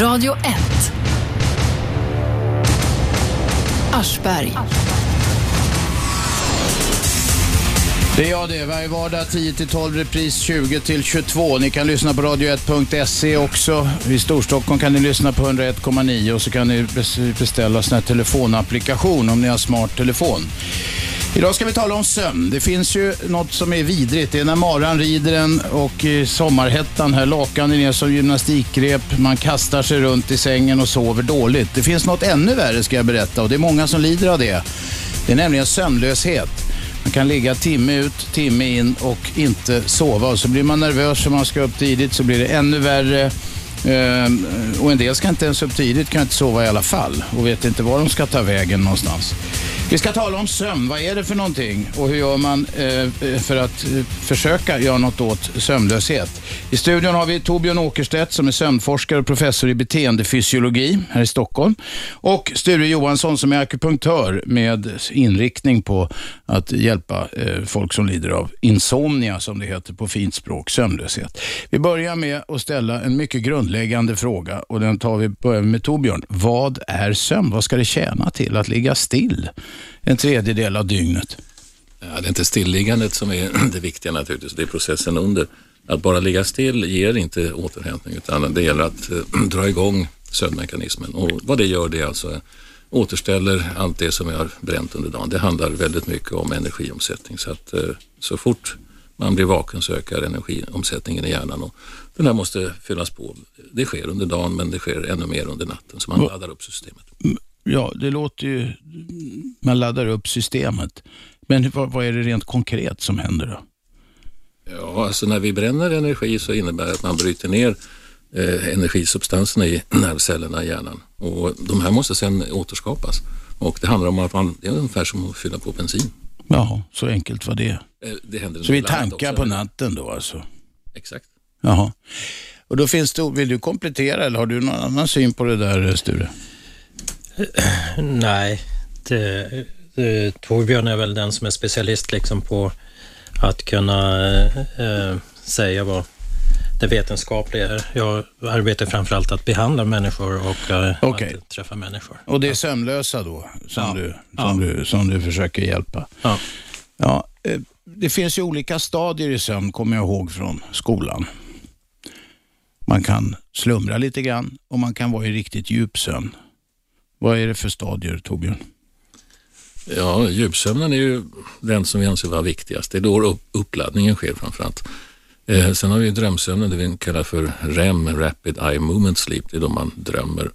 Radio 1. Aschberg. Det är jag det. Varje vardag 10-12, repris 20-22. Ni kan lyssna på radio1.se också. I Storstockholm kan ni lyssna på 101,9 och så kan ni beställa sån här telefonapplikation om ni har smart telefon. Idag ska vi tala om sömn. Det finns ju något som är vidrigt. Det är när maran rider en och i sommarhettan här lakan är ner som gymnastikrep. Man kastar sig runt i sängen och sover dåligt. Det finns något ännu värre ska jag berätta och det är många som lider av det. Det är nämligen sömnlöshet. Man kan ligga timme ut, timme in och inte sova. Och så blir man nervös för man ska upp tidigt så blir det ännu värre. Ehm, och en del ska inte ens upp tidigt, kan inte sova i alla fall och vet inte var de ska ta vägen någonstans. Vi ska tala om sömn. Vad är det för någonting och hur gör man eh, eh, för att eh, försöka göra något åt sömnlöshet? I studion har vi Torbjörn Åkerstedt som är sömnforskare och professor i beteendefysiologi här i Stockholm och Sture Johansson som är akupunktör med inriktning på att hjälpa eh, folk som lider av insomnia som det heter på fint språk, sömnlöshet. Vi börjar med att ställa en mycket grundläggande fråga och den tar vi börjar med Torbjörn. Vad är sömn? Vad ska det tjäna till att ligga still? En tredjedel av dygnet. Ja, det är inte stilliggandet som är det viktiga naturligtvis, det är processen under. Att bara ligga still ger inte återhämtning utan det gäller att äh, dra igång sömnmekanismen och vad det gör det är alltså återställer allt det som vi har bränt under dagen. Det handlar väldigt mycket om energiomsättning så att äh, så fort man blir vaken så ökar energiomsättningen i hjärnan och den här måste fyllas på. Det sker under dagen men det sker ännu mer under natten så man laddar upp systemet. Ja, det låter ju... Man laddar upp systemet. Men vad, vad är det rent konkret som händer då? Ja, alltså när vi bränner energi så innebär det att man bryter ner eh, energisubstanserna i nervcellerna i hjärnan. Och de här måste sedan återskapas. Och det handlar om att man, det är ungefär som att fylla på bensin. Jaha, så enkelt var det. Eh, det händer så vi tankar på natten då alltså? Exakt. Jaha. Och då finns det, vill du komplettera eller har du någon annan syn på det där Sture? Nej, det, det, Torbjörn är väl den som är specialist liksom på att kunna eh, säga vad det vetenskapliga är. Jag arbetar framförallt att behandla människor och eh, okay. att träffa människor. Och det är sömnlösa då, som, ja. du, som, ja. du, som du försöker hjälpa? Ja. ja. Eh, det finns ju olika stadier i sömn, kommer jag ihåg från skolan. Man kan slumra lite grann och man kan vara i riktigt djup sömn. Vad är det för stadier, Torbjörn? Ja, djupsömnen är ju den som vi anser vara viktigast. Det är då uppladdningen sker framförallt. Eh, sen har vi drömsömnen, det vi kallar för REM, Rapid Eye Movement Sleep. Det är då man drömmer.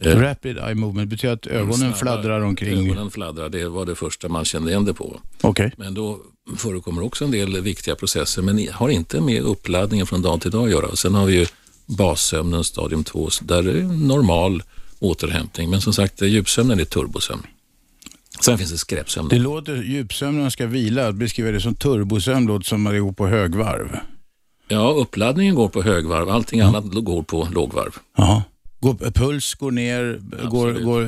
Eh, Rapid Eye Movement betyder att ögonen snabba, fladdrar omkring? Ögonen fladdrar, det var det första man kände igen det på. Okay. Men då förekommer också en del viktiga processer, men har inte med uppladdningen från dag till dag att göra. Sen har vi ju bassömnen, stadium 2, där det är normal återhämtning. Men som sagt, djupsömnen är turbosömn. Sen finns det skräpsömn. Det låter, djupsömnen ska vila, att beskriva det som turbosömn låter som att det går på högvarv. Ja, uppladdningen går på högvarv, allting mm. annat går på lågvarv. Jaha. Går, puls går ner, går, går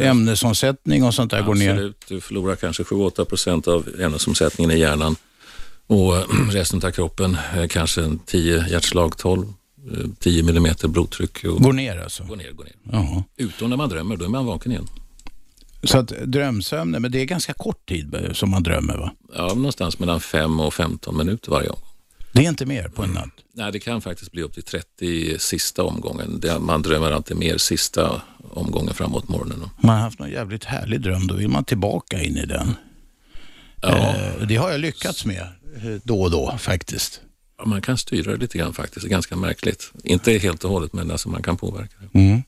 eh, ämnesomsättning och sånt där Absolut. går ner? Absolut, du förlorar kanske 7-8 procent av ämnesomsättningen i hjärnan och resten av kroppen kanske 10 hjärtslag, 12 10 millimeter blodtryck. Och går ner alltså? Går ner, går ner. Jaha. Utom när man drömmer, då är man vaken igen. Så att drömsömnen, men det är ganska kort tid som man drömmer va? Ja, någonstans mellan 5 och 15 minuter varje gång. Det är inte mer på en natt? Nej, det kan faktiskt bli upp till 30 sista omgången. Man drömmer alltid mer sista omgången framåt morgonen. Man har haft någon jävligt härlig dröm, då vill man tillbaka in i den. Ja. Eh, det har jag lyckats med eh, då och då faktiskt. Man kan styra det lite grann faktiskt, det är ganska märkligt. Inte helt och hållet, men alltså man kan påverka det. Mm.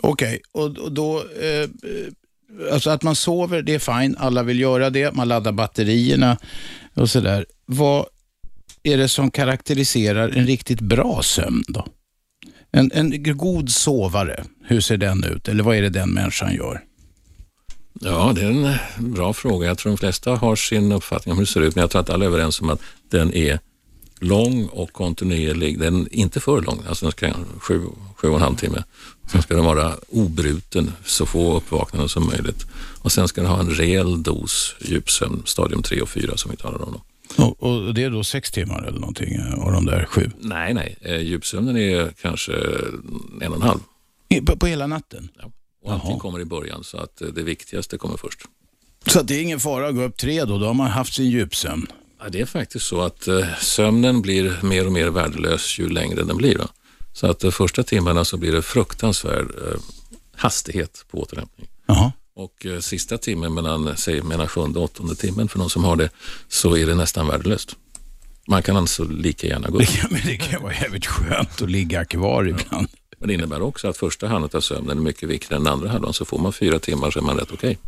Okej, okay. och, och, då, eh, alltså att man sover, det är fine, alla vill göra det, man laddar batterierna och sådär. Vad är det som karaktäriserar en riktigt bra sömn då? En, en god sovare, hur ser den ut? Eller vad är det den människan gör? Ja, det är en bra fråga. Jag tror de flesta har sin uppfattning om hur det ser ut, men jag tror att alla är överens om att den är lång och kontinuerlig. Den är inte för lång, alltså den ska sju, sju och en halv timme. Sen ska den vara obruten, så få uppvaknanden som möjligt. Och sen ska den ha en rejäl dos djupsömn, stadium 3 och 4 som vi talar om. Då. Och, och det är då sex timmar eller någonting eh, av de där sju? Nej, nej. Eh, djupsömnen är kanske en och en halv. På, på hela natten? Ja. Och allting kommer i början, så att eh, det viktigaste kommer först. Så det är ingen fara att gå upp tre då? Då har man haft sin djupsömn? Ja, det är faktiskt så att eh, sömnen blir mer och mer värdelös ju längre den blir. Då. Så att de första timmarna så blir det fruktansvärd eh, hastighet på återhämtning. Jaha. Och eh, sista timmen, mellan, säg, mellan sjunde och åttonde timmen för någon som har det, så är det nästan värdelöst. Man kan alltså lika gärna gå upp. Kan, men det kan vara jävligt skönt att ligga kvar ibland. Men det innebär också att första halvan av sömnen är mycket viktigare än andra halvan, så får man fyra timmar så är man rätt okej.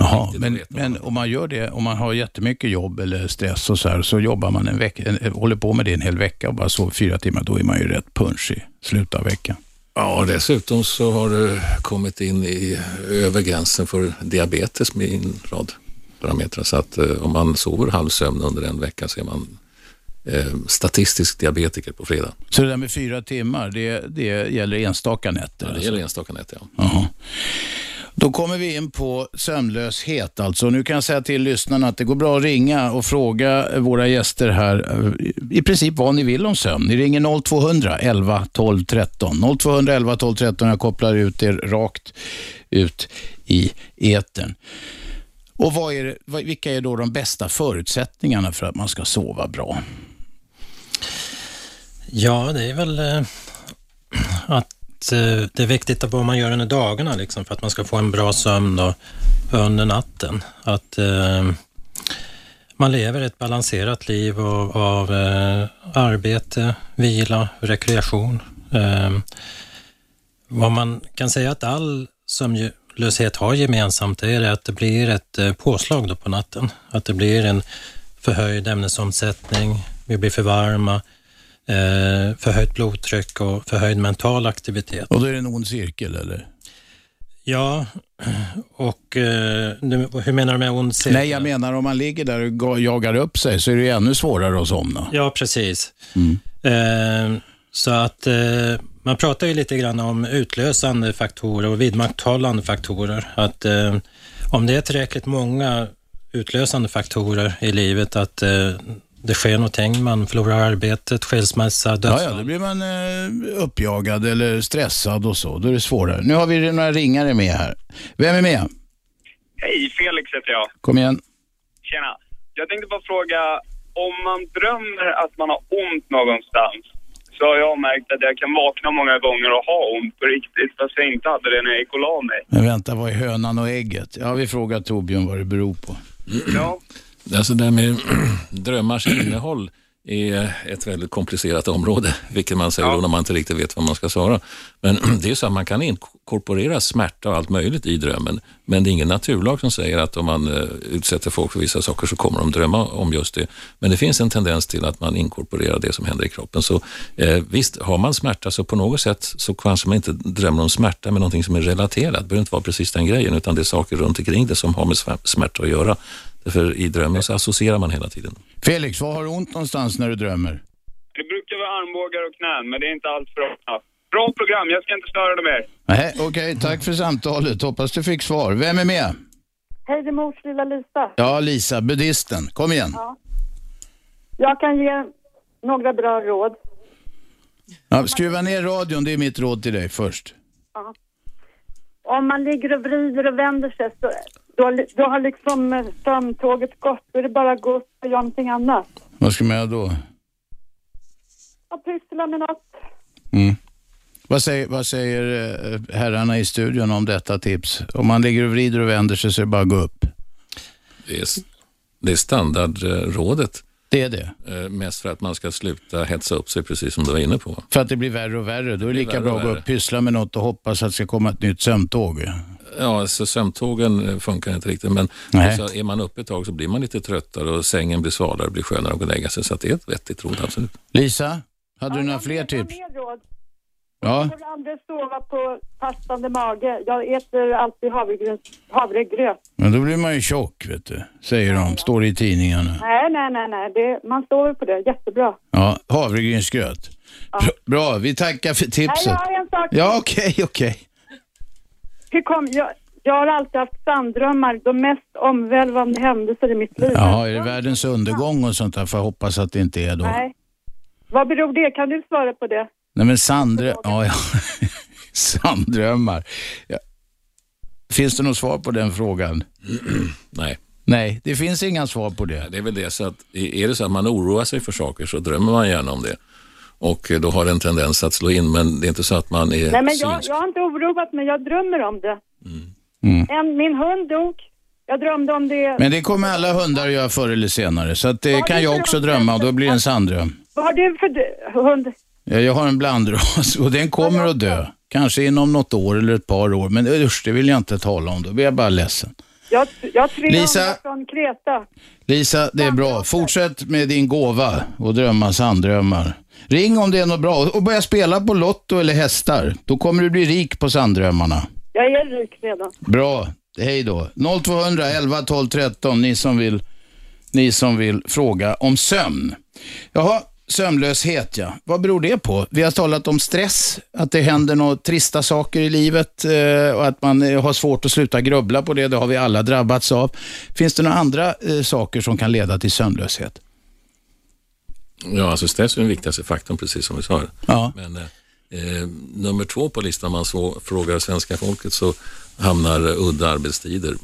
Jaha, men, men om man gör det, om man har jättemycket jobb eller stress och så här, så jobbar man en vecka, en, håller på med det en hel vecka och bara sover fyra timmar, då är man ju rätt punch i slutet av veckan. Ja, dessutom så har det kommit in i, över gränsen för diabetes med en rad parametrar. Så att eh, om man sover halvsömn under en vecka så är man eh, statistisk diabetiker på fredag. Så det där med fyra timmar, det, det gäller enstaka nätter? Ja, det alltså. gäller enstaka nätter, ja. Jaha. Då kommer vi in på sömnlöshet. Alltså. Nu kan jag säga till lyssnarna att det går bra att ringa och fråga våra gäster här eh, i princip vad ni vill om sömn. Ni ringer 0200 11 12 13. 0200 11 12 13. Jag kopplar ut er rakt ut i etern. Och vad är, vilka är då de bästa förutsättningarna för att man ska sova bra? Ja, det är väl eh, att att eh, det är viktigt att vad man gör under dagarna liksom, för att man ska få en bra sömn då, under natten. Att eh, man lever ett balanserat liv av, av eh, arbete, vila, rekreation. Eh, vad man kan säga att all sömnlöshet har gemensamt är att det blir ett eh, påslag då på natten. Att det blir en förhöjd ämnesomsättning, vi blir för varma, eh, förhöjt blodtryck och förhöjd mental aktivitet. Och då är det en ond cirkel eller? Ja, och eh, hur menar du med ond cirkel? Nej, jag menar om man ligger där och ga- jagar upp sig så är det ännu svårare att somna. Ja, precis. Eh, så att eh, man pratar ju lite grann om utlösande faktorer och vidmakthållande faktorer. Att eh, om det är tillräckligt många utlösande faktorer i livet, att eh, det sker någonting, man förlorar arbetet, skilsmässa, Ja, dödsfall. ja, då blir man eh, uppjagad eller stressad och så. Då är det svårare. Nu har vi några ringare med här. Vem är med? Hej, Felix heter jag. Kom igen. Tjena. Jag tänkte bara fråga, om man drömmer att man har ont någonstans så har jag märkt att jag kan vakna många gånger och ha ont på riktigt fast jag inte hade det när jag gick och la mig. Men vänta, vad är hönan och ägget? Ja, vi frågar Torbjörn vad det beror på. Ja, Alltså det här med drömmars innehåll är ett väldigt komplicerat område, vilket man säger då när man inte riktigt vet vad man ska svara. Men det är så att man kan inkorporera smärta och allt möjligt i drömmen, men det är ingen naturlag som säger att om man eh, utsätter folk för vissa saker så kommer de drömma om just det. Men det finns en tendens till att man inkorporerar det som händer i kroppen. Så eh, visst, har man smärta så på något sätt så kanske man inte drömmer om smärta med någonting som är relaterat. Det behöver inte vara precis den grejen, utan det är saker runt omkring det som har med smär- smärta att göra. Därför i drömmen så associerar man hela tiden. Felix, var har du ont någonstans när du drömmer? det brukar vara armbågar och knän, men det är inte allt för ofta. Bra program, jag ska inte störa dig mer. Nej, okej, tack för samtalet. Hoppas du fick svar. Vem är med? Hej, det är mors lilla Lisa. Ja, Lisa, buddhisten. Kom igen. Jag kan ge några bra råd. Ja, skruva ner radion, det är mitt råd till dig först. Om man ligger och vrider och vänder sig så då, då har liksom eh, sömntåget gått. Då är det bara att gå upp och göra någonting annat. Vad ska man göra då? Och pyssla med något. Mm. Vad säger, vad säger eh, herrarna i studion om detta tips? Om man ligger och vrider och vänder sig så är det bara att gå upp. Det är, det är standardrådet. Det är det. Eh, Mest för att man ska sluta hetsa upp sig, precis som du var inne på. För att det blir värre och värre. Då är det lika bra och att gå upp, pyssla med något och hoppas att det ska komma ett nytt sömntåg. Ja, så sömntågen eh, funkar inte riktigt, men Nej. så är man uppe ett tag så blir man lite tröttare och sängen blir svalare, blir skönare att gå och lägga sig. Så att det är ett vettigt råd, absolut. Lisa, hade du några fler tips? råd. Ja, Jag får aldrig sova på fastande mage. Jag äter alltid havregröt. havregröt. men då blir man ju tjock, vet du. Säger de, står det i tidningarna. Nej, nej, nej, nej. Det, man sover på det. Jättebra. Ja, havregrynsgröt. Bra, Bra, vi tackar för Nej, tipset. jag har en sak. Ja, okej, okej. Hur kom, jag, jag har alltid haft sanddrömmar, de mest omvälvande händelser i mitt liv. Jaha, är det världens undergång och sånt där? Får jag hoppas att det inte är då. Nej. Vad beror det? Kan du svara på det? Nej men sanddrömmar, ja, ja. sanddrömmar. Ja. Finns det något svar på den frågan? Nej. Nej, det finns inga svar på det. Det är väl det så att är det så att man oroar sig för saker så drömmer man gärna om det. Och då har det en tendens att slå in, men det är inte så att man är Nej, men jag, jag har inte oroat mig, jag drömmer om det. Mm. En, min hund dog. Jag drömde om det. Men det kommer alla hundar att göra förr eller senare, så att det kan jag också drömma och då blir det en sanddröm. Vad har du för hund? Ja, Jag har en blandras och den kommer att dö. Kanske inom något år eller ett par år, men usch, det vill jag inte tala om. Då blir jag bara ledsen. Jag, jag Lisa. från Kreta. Lisa, det är bra. Fortsätt med din gåva och drömma sanddrömmar. Ring om det är något bra och börja spela på Lotto eller hästar. Då kommer du bli rik på sanddrömmarna. Jag är rik redan. Bra, hej då. 0200 11 12 13, ni som vill, ni som vill fråga om sömn. Jaha, sömnlöshet ja. Vad beror det på? Vi har talat om stress, att det händer några trista saker i livet eh, och att man eh, har svårt att sluta grubbla på det. Det har vi alla drabbats av. Finns det några andra eh, saker som kan leda till sömnlöshet? Ja, alltså stress är den viktigaste faktorn, precis som vi sa. Ja. Men eh, nummer två på listan, om man så frågar svenska folket, så hamnar udda arbetstider.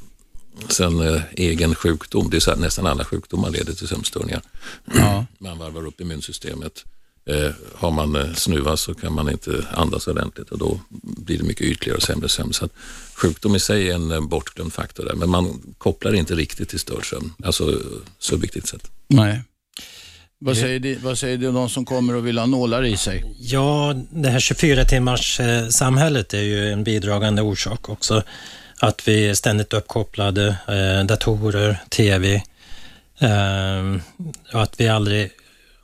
Sen eh, egen sjukdom, det är så att nästan alla sjukdomar leder till sömnstörningar. Man varvar upp immunsystemet. Eh, har man eh, snuva så kan man inte andas ordentligt och då blir det mycket ytligare och sämre sömn. Så att sjukdom i sig är en eh, bortglömd faktor där, men man kopplar inte riktigt till störd sömn, alltså subjektivt sett. Nej. Vad säger, du, vad säger du om de som kommer och vill ha nålar i sig? Ja, det här 24 timmars eh, samhället är ju en bidragande orsak också. Att vi är ständigt uppkopplade, eh, datorer, tv. Eh, och att vi aldrig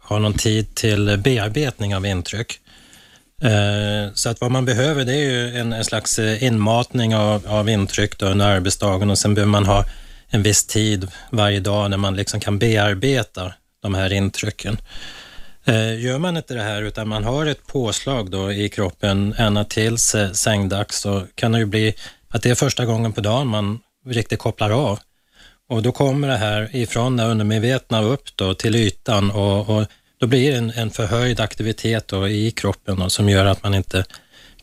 har någon tid till bearbetning av intryck. Eh, så att vad man behöver det är ju en, en slags eh, inmatning av, av intryck då under arbetsdagen och sen behöver man ha en viss tid varje dag när man liksom kan bearbeta de här intrycken. Eh, Gör man inte det här utan man har ett påslag då i kroppen ända tills eh, sängdags så kan det ju bli att det är första gången på dagen man riktigt kopplar av. Och då kommer det här ifrån det undermedvetna upp då till ytan och, och då blir det en, en förhöjd aktivitet då i kroppen då, som gör att man inte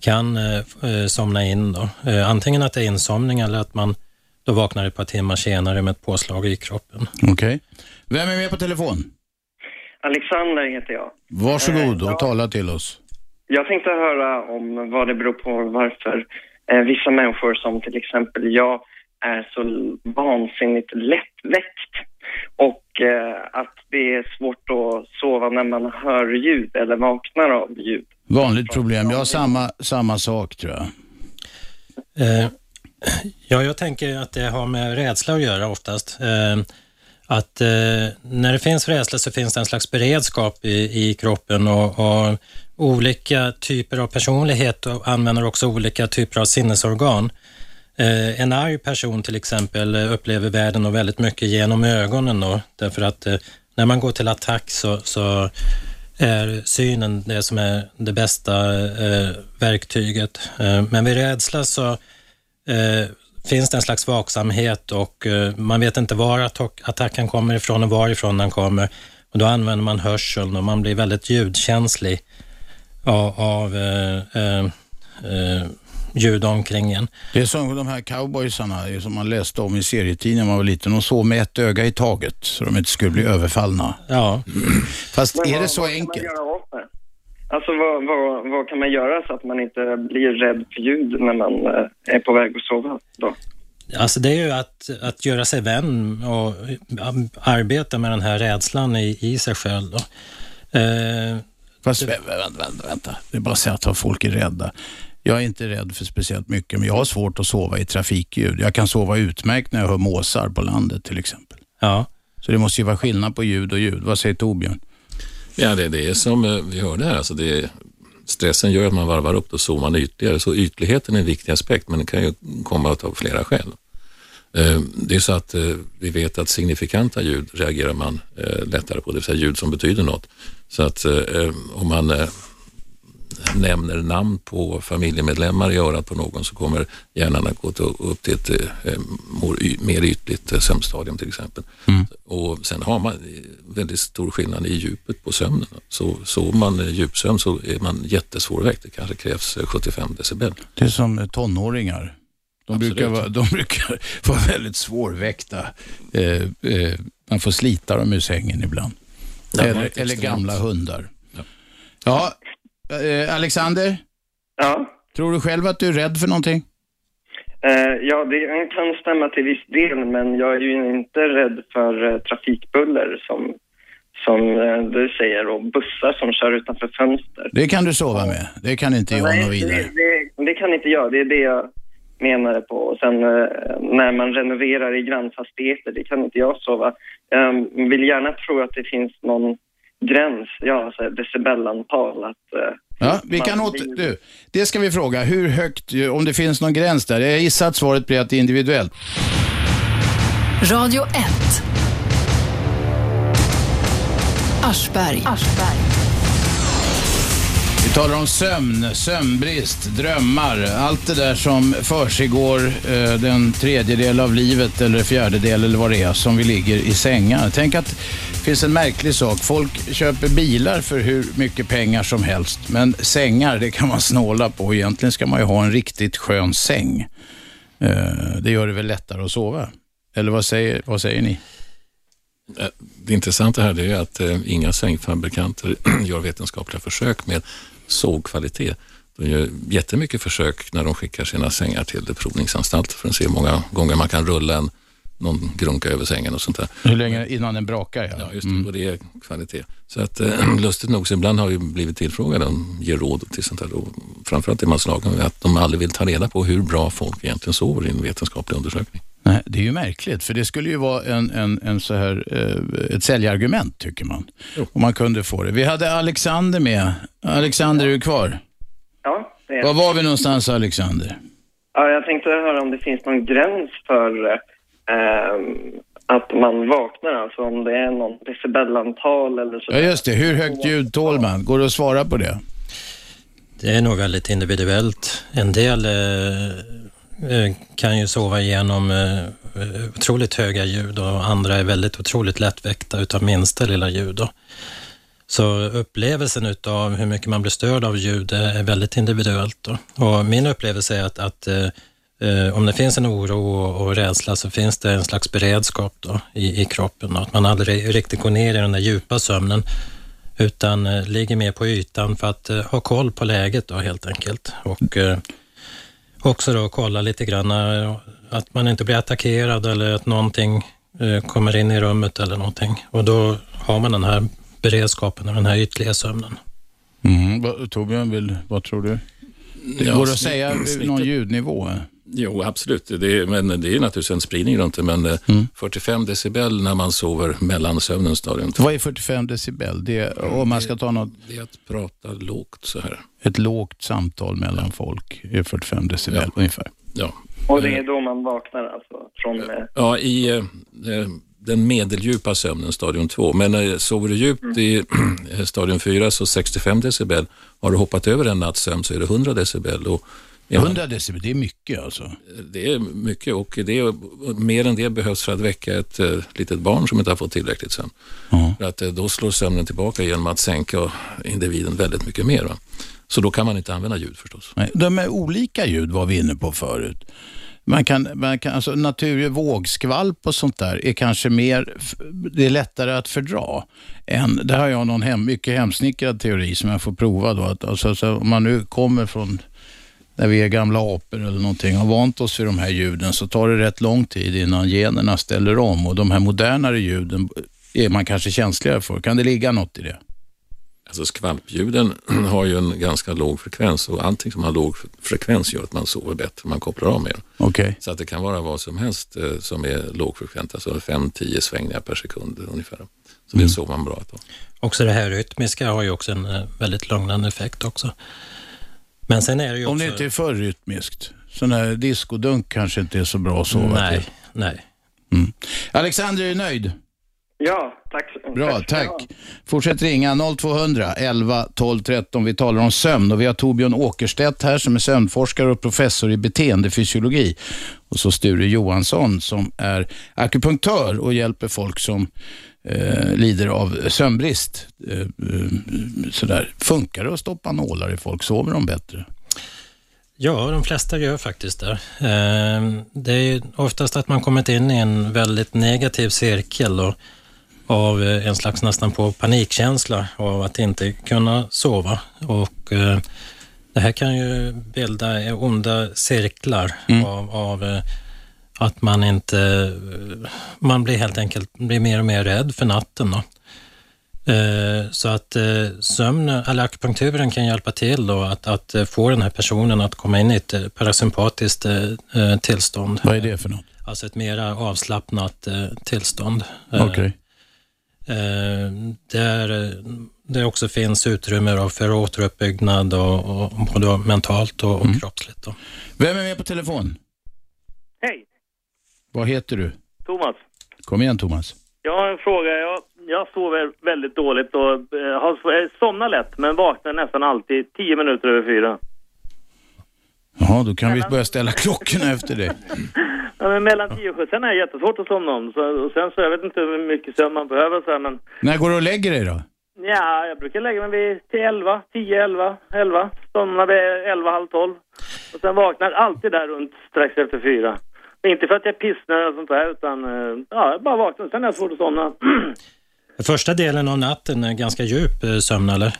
kan eh, eh, somna in. Då. Eh, antingen att det är insomning eller att man då vaknar ett par timmar senare med ett påslag i kroppen. Okej. Vem är med på telefon? Alexander heter jag. Varsågod Eh, ja. och tala till oss. Jag tänkte höra om vad det beror på varför eh, vissa människor som till exempel jag är så vansinnigt lättväckt och eh, att det är svårt att sova när man hör ljud eller vaknar av ljud. Vanligt problem. Jag har samma, samma sak tror jag. Eh, ja, jag tänker att det har med rädsla att göra oftast. Eh, att eh, när det finns rädsla så finns det en slags beredskap i, i kroppen och, och olika typer av personlighet och använder också olika typer av sinnesorgan. Eh, en arg person till exempel eh, upplever världen och väldigt mycket genom ögonen då, därför att eh, när man går till attack så, så är synen det som är det bästa eh, verktyget. Eh, men vid rädsla så eh, finns det en slags vaksamhet och man vet inte var attack- attacken kommer ifrån och varifrån den kommer. Och då använder man hörseln och man blir väldigt ljudkänslig av, av eh, eh, eh, ljud omkring en. Det är som de här cowboysarna som man läste om i serietidningen när man var liten. De sov med ett öga i taget så de inte skulle bli överfallna. Ja, Fast Men är vad- det så enkelt? Alltså vad, vad, vad kan man göra så att man inte blir rädd för ljud när man eh, är på väg att sova då? alltså det är ju att, att göra sig vän och eh, arbeta med den här rädslan i, i sig själv. Då. Eh, Fast vä- vä- vänta, vänta, vänta. Det är bara att säga att folk är rädda. Jag är inte rädd för speciellt mycket, men jag har svårt att sova i trafikljud. Jag kan sova utmärkt när jag hör måsar på landet till exempel. ja. Så det måste ju vara skillnad på ljud och ljud. Vad säger Torbjörn? Ja, det, det är som eh, vi hörde här, alltså det är, stressen gör att man varvar upp och man ytligare. Så ytligheten är en viktig aspekt, men det kan ju komma av flera skäl. Eh, Det är så att eh, vi vet att signifikanta ljud reagerar man eh, lättare på, det vill säga ljud som betyder något. Så att om man nämner namn på familjemedlemmar i örat på någon så kommer hjärnan att gå upp till ett mer ytligt sömnstadium till exempel. Mm. Och sen har man väldigt stor skillnad i djupet på sömnen. Så sover man djupsömn så är man jättesvårväckt. Det kanske krävs 75 decibel. Det är som tonåringar. De brukar, vara, de brukar vara väldigt svårväckta. Eh, eh, man får slita dem ur sängen ibland. Ja, eller, eller gamla hundar. Ja, ja eh, Alexander? Ja? Tror du själv att du är rädd för någonting? Eh, ja, det kan stämma till viss del, men jag är ju inte rädd för eh, trafikbuller som som eh, du säger, och bussar som kör utanför fönster. Det kan du sova med. Det kan inte jag Nej, något vidare. Det, det, det, kan inte jag. Det är det jag menade på. Och sen eh, när man renoverar i grannfastigheter, det kan inte jag sova. Jag vill gärna tro att det finns någon gräns, ja, alltså decibelantal. Att, eh, ja, vi kan åter, vill... du, det ska vi fråga. Hur högt, om det finns någon gräns där? Jag gissar att svaret blir att det är individuellt. Radio 1. Aschberg. Aschberg. Vi talar om sömn, sömnbrist, drömmar, allt det där som försiggår eh, den tredjedel av livet eller fjärdedel eller vad det är som vi ligger i sängar. Tänk att det finns en märklig sak. Folk köper bilar för hur mycket pengar som helst, men sängar det kan man snåla på. Egentligen ska man ju ha en riktigt skön säng. Eh, det gör det väl lättare att sova? Eller vad säger, vad säger ni? Eh, det intressanta här är att eh, inga sängfabrikanter gör vetenskapliga försök med sågkvalitet. De gör jättemycket försök när de skickar sina sängar till provningsanstalter för att se hur många gånger man kan rulla en någon grunka över sängen och sånt där. Hur länge innan den brakar? Ja, ja just det. Mm. Och det är kvalitet. Så att äh, lustigt nog så ibland har vi blivit tillfrågade om ge råd till sånt där. Och framförallt är man slagen med att de aldrig vill ta reda på hur bra folk egentligen sover i en vetenskaplig undersökning. Nej, det är ju märkligt, för det skulle ju vara en, en, en så här, eh, ett säljargument tycker man. Jo. Om man kunde få det. Vi hade Alexander med. Alexander, är du kvar? Ja, det är Var var vi någonstans Alexander? Ja, jag tänkte höra om det finns någon gräns för eh, att man vaknar, alltså om det är någon decibelantal eller så. Ja, just det. Hur högt ljud tål man? Går det att svara på det? Det är nog väldigt individuellt. En del eh, Eh, kan ju sova igenom eh, otroligt höga ljud och andra är väldigt otroligt lättväckta utav minsta lilla ljud. Så upplevelsen utav hur mycket man blir störd av ljud är väldigt individuellt. Då. Och min upplevelse är att, att eh, om det finns en oro och, rädsla så finns det en slags beredskap då i, i kroppen. Då. Att man aldrig riktigt går ner i den där djupa sömnen utan eh, ligger mer på ytan för att eh, ha koll på läget då, helt enkelt. Och, också då kolla lite grann eh, att man inte blir attackerad eller att någonting eh, kommer in i rummet eller någonting. Och då har man den här beredskapen och den här ytliga sömnen. Mm. Torbjörn, vill, vad tror du? Det ja, går att säga någon ljudnivå? Jo, absolut. Det är, men det är naturligtvis en spridning runt det. Men eh, mm. 45 decibel när man sover mellan sömnens stadium. Vad är 45 decibel? Det är, om man ska ta något... Det är att prata lågt så här. Ett lågt samtal mellan folk är 45 decibel ja. ungefär. Ja. Och det är då man vaknar alltså? Från, ja, i eh, den medeldjupa sömnen, stadium 2. Men eh, sover du djupt mm. i stadium 4 så 65 decibel. Har du hoppat över en natts sömn så är det 100 decibel. Och 100 decibel, det är mycket alltså? Det är mycket och det är, mer än det behövs för att väcka ett uh, litet barn som inte har fått tillräckligt sömn. Uh För att, uh, då slår sömnen tillbaka genom att sänka individen väldigt mycket mer. Va? Så då kan man inte använda ljud förstås. Nej, de är olika ljud var vi inne på förut. Man kan, man kan, alltså naturlig vågskvalp och sånt där är kanske mer, det är lättare att fördra. Än, det har jag någon hem, mycket hemsnickrad teori som jag får prova då. Att, alltså, om man nu kommer från när vi är gamla apor eller någonting har vant oss vid de här ljuden så tar det rätt lång tid innan generna ställer om och de här modernare ljuden är man kanske känsligare för. Kan det ligga något i det? Alltså skvalpljuden har ju en ganska låg frekvens och allting som har låg frekvens gör att man sover bättre, man kopplar av mer. Okay. Så att det kan vara vad som helst eh, som är lågfrekvent, alltså 5-10 svängningar per sekund ungefär. Så mm. det sover man bra av. Också det här rytmiska har ju också en eh, väldigt lugnande effekt också. Men sen är det ju också... Om det inte är för rytmiskt. Sån här diskodunk kanske inte är så bra att sova Nej, till. nej. Mm. Alexander, är du nöjd? Ja, tack. Bra, tack. tack. Fortsätt ringa 0200 11 12 13. Vi talar om sömn och vi har Torbjörn Åkerstedt här som är sömnforskare och professor i beteendefysiologi. Och så Sture Johansson som är akupunktör och hjälper folk som eh, lider av sömnbrist. Eh, eh, sådär. Funkar det att stoppa nålar i folk? Sover de bättre? Ja, de flesta gör faktiskt det. Eh, Det är oftast att man kommit in i en väldigt negativ cirkel och av eh, en slags nästan på panikkänsla av att inte kunna sova. Och det här kan ju bilda onda cirklar av, av eh, att man inte... Man blir helt enkelt blir mer och mer rädd för natten. Då. Eh, Så att eh, sömn, eller akupunkturen kan hjälpa till då att, att eh, få den här personen att komma in i ett parasympatiskt tillstånd. Vad är det för något? Alltså ett mera avslappnat tillstånd. Okej. eh, Där det också finns utrymme för återuppbyggnad och, och både mentalt och, och Mm. kroppsligt. Då. Vem är med på telefon? Hej, Vad heter du? Thomas. Kom igen Thomas. Jag har en fråga. Jag, jag sover väldigt dåligt och eh, har eh, somnar lätt men vaknar nästan alltid tio minuter över fyra. Jaha, då kan vi börja ställa klockorna efter det. Ja, men mellan tio och sju. Sen är det jättesvårt att somna om. Så, och sen så, jag vet inte hur mycket sömn man behöver så här, men När går du och lägger dig då? ja, jag brukar lägga mig vid till elva, tio, elva, elva. Somnar vid elva, halv tolv. Och sen vaknar alltid där runt strax efter fyra. Inte för att jag pissnödig och sånt där utan eh, ja, jag bara vaknar. Sen är det svårt att somna. Första delen av natten är ganska djup eh, sömn, eller?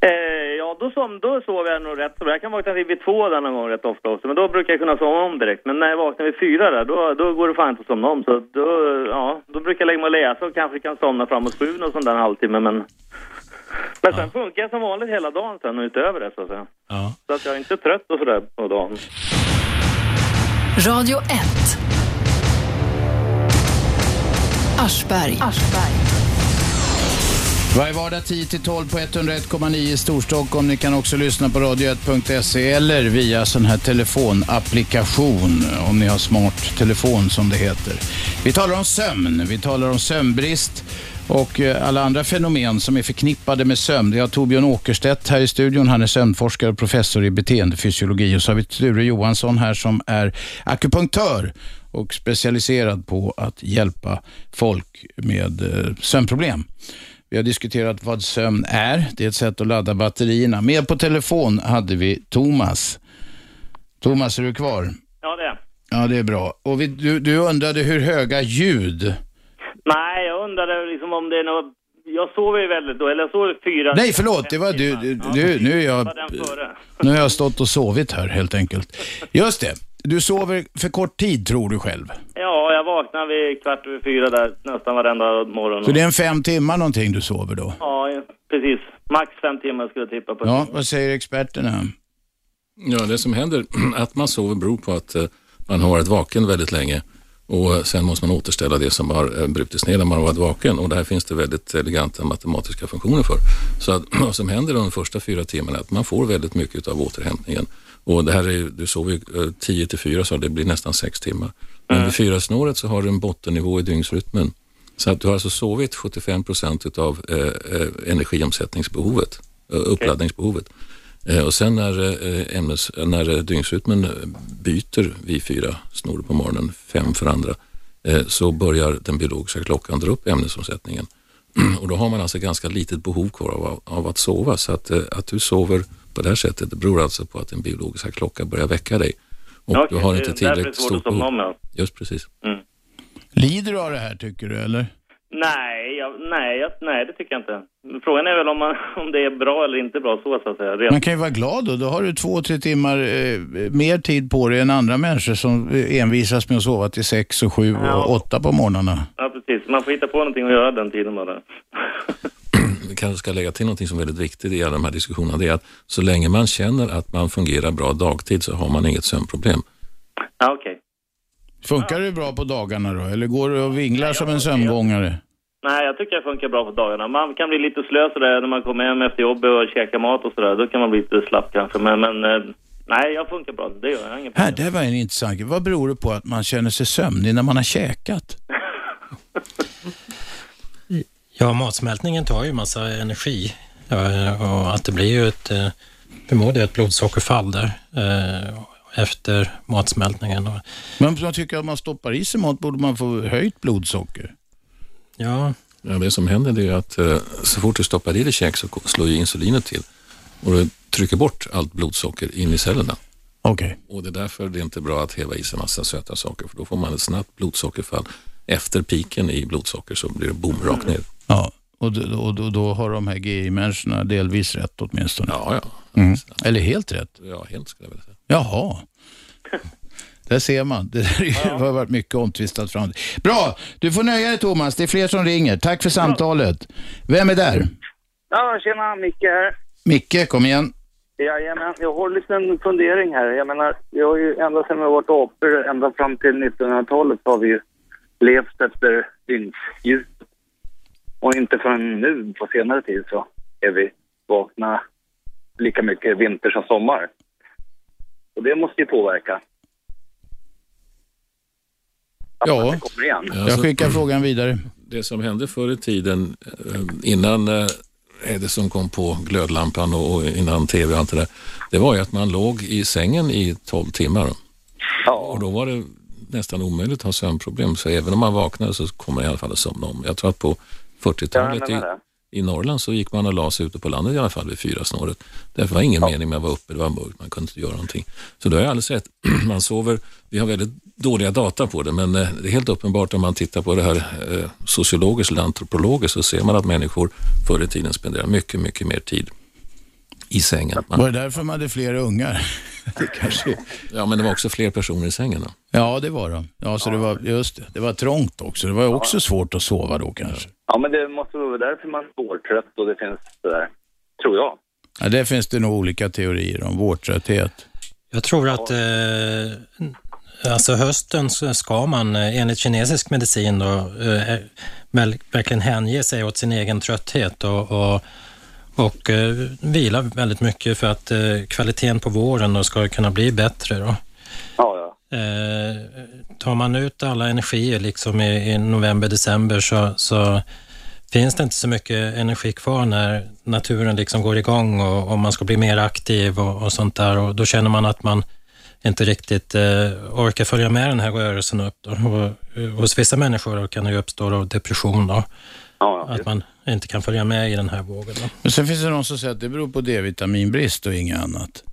Eh, ja, då, som, då sover jag nog rätt så bra. Jag kan vakna vid vid två där någon gång rätt ofta också. Men då brukar jag kunna somna om direkt. Men när jag vaknar vid fyra där, då, då går det fan inte att somna om. Så då, ja, då brukar jag lägga mig och läsa och kanske kan somna framåt sju och sån där en halvtimme. Men, men sen funkar jag som vanligt hela dagen sen och utöver det så att säga. Ja. Så att jag är inte trött och sådär på dagen. Radio 1. Aschberg. Varje vardag 10-12 på 101,9 i Storstockholm. Ni kan också lyssna på radio1.se eller via sån här telefonapplikation om ni har smart telefon som det heter. Vi talar om sömn, vi talar om sömnbrist och eh, alla andra fenomen som är förknippade med sömn. Vi har Torbjörn Åkerstedt här i studion. Han är sömnforskare och professor i beteendefysiologi. Och så har vi Sture Johansson här som är akupunktör och specialiserad på att hjälpa folk med eh, sömnproblem. Vi har diskuterat vad sömn är. Det är ett sätt att ladda batterierna. Med på telefon hade vi Thomas. Thomas, är du kvar? Ja, det är Ja, det är bra. Och vi, du, du undrade hur höga ljud... Nej, jag undrade liksom om det är något... Jag sover ju väldigt då, eller jag sover fyra... Nej, förlåt, det var du. du, Ja, du nu, är jag, nu har jag stått och sovit här helt enkelt. Just det. Du sover för kort tid tror du själv. Ja, jag vaknar vid kvart över fyra där nästan varenda morgon. Så det är en fem timmar någonting du sover då? Ja, precis. Max fem timmar skulle jag tippa på. Ja, vad säger experterna? Ja, det som händer att man sover beror på att eh, man har varit vaken väldigt länge och sen måste man återställa det som har eh, brutits ner när man har varit vaken och där finns det väldigt eleganta matematiska funktioner för. Så att, vad som händer de första fyra timmarna är att man får väldigt mycket av återhämtningen. Och det här är, du sover ju 10 till 4 så det blir nästan 6 timmar. Men vid fyra snåret så har du en bottennivå i dygnsrytmen. Så att du har alltså sovit 75 procent utav eh, eh, energiomsättningsbehovet, eh, uppladdningsbehovet. Eh, och sen när, eh, ämnes, när eh, dygnsrytmen eh, byter vid fyra snor på morgonen, fem för andra, eh, så börjar den biologiska klockan dra upp ämnesomsättningen. Och då har man alltså ganska litet behov kvar av, av att sova. Så att, eh, att du sover på det här sättet det beror alltså på att den biologiska klockan börjar väcka dig. Och Ja, du har inte tillräckligt stort behov. Just precis. Lider du av det här tycker du eller? Nej, jag, nej, jag, nej, det tycker jag inte. Frågan är väl om, man, om det är bra eller inte bra så, så att säga. Man kan ju vara glad då. Då har du två, tre timmar eh, mer tid på dig än andra människor som eh, envisas med att sova till sex och sju Ja. och åtta på morgnarna. Ja, precis. Man får hitta på någonting att göra den tiden bara. vi kanske ska lägga till något som är väldigt viktigt i alla de här diskussionerna. Det är att så länge man känner att man fungerar bra dagtid så har man inget sömnproblem. Ja, okej. Funkar det bra på dagarna då? Eller går du och vinglar som en sömngångare? Nej, jag tycker det funkar bra på dagarna. Man kan bli lite slö sådär när man kommer hem efter jobbet och käkar mat och sådär. Då kan man bli lite slapp kanske. Men, men eh, nej, jag funkar bra. Det gör jag. inga Här, det var en intressant. Vad beror det på att man känner sig sömnig när man har käkat? Ja, matsmältningen tar ju massa energi och att det blir ju ett, eh, förmodligen ett blodsockerfall där eh, efter matsmältningen. Men om man tycker att man stoppar i sig mat borde man få höjt blodsocker? Ja. ja det som händer är att eh, så fort du stoppar i dig käk så slår ju insulinet till och det trycker bort allt blodsocker in i cellerna. Okay. Och det är därför det är inte bra att häva i sig massa söta saker för då får man ett snabbt blodsockerfall. Efter piken i blodsocker så blir det boom rakt ner. Ja, och då, och då, då har de här GI-människorna delvis rätt åtminstone. Ja, ja. Mm. Eller helt rätt. Ja, helt skulle jag vilja säga. Jaha. Där ser man. Det där ja. har varit mycket omtvistat fram. Bra, du får nöja dig Thomas. Det är fler som ringer. Tack för samtalet. Vem är där? Ja, tjena, Micke här. Micke, kom igen. Jajamän, jag har en liten fundering här. Jag menar, vi har ju ända sedan vi varit apor, ända fram till 1900-talet har vi ju levt efter dygnsljus. Och inte förrän nu på senare tid så är vi vakna lika mycket vinter som sommar. Och det måste ju påverka. Att ja, jag skickar frågan vidare. Det som hände förr i tiden, eh, innan eh, Edison kom på glödlampan och innan tv och allt det där, det var ju att man låg i sängen i 12 timmar. Ja. Och då var det nästan omöjligt att ha sömnproblem, så även om man vaknade så kommer man i alla fall att somna om. Jag tror att på 40-talet ja, i, Norrland så gick man och la sig ute på landet i alla fall vid fyra snåret. Därför var ingen ja. mening med att vara uppe, det var mörkt, man kunde inte göra någonting. Så då har jag alldeles rätt, man sover, vi har väldigt dåliga data på det, men eh, det är helt uppenbart om man tittar på det här eh, sociologiskt eller antropologiskt så ser man att människor förr i tiden spenderar mycket, mycket mer tid i sängen. Man... Var det därför man hade fler ungar? det kanske... Ja, men det var också fler personer i sängen då. Ja, det var de. Ja, så ja. det var, just det, det var trångt också. Det var ja. också svårt att sova då kanske. Ja, men det måste vara därför man är vårtrött och det finns det där, tror jag. Ja, det finns det nog olika teorier om, vårtrötthet. Jag tror att eh, alltså hösten ska man eh, enligt kinesisk medicin då, eh, verkligen hänge sig åt sin egen trötthet och, och och eh, vila väldigt mycket för att eh, kvaliteten på våren då ska kunna bli bättre. Då. Ja, ja. Eh, tar man ut alla energier liksom i, i november, december så, så, finns det inte så mycket energi kvar när naturen liksom går igång och, och man ska bli mer aktiv och, och, sånt där och då känner man att man inte riktigt eh, orkar följa med den här rörelsen upp. Då. Och, eh, hos vissa människor kan det uppstå då depression. Då. Ja, att man inte kan följa med i den här vågen. Men sen finns det någon som säger att det beror på D-vitaminbrist och inget annat.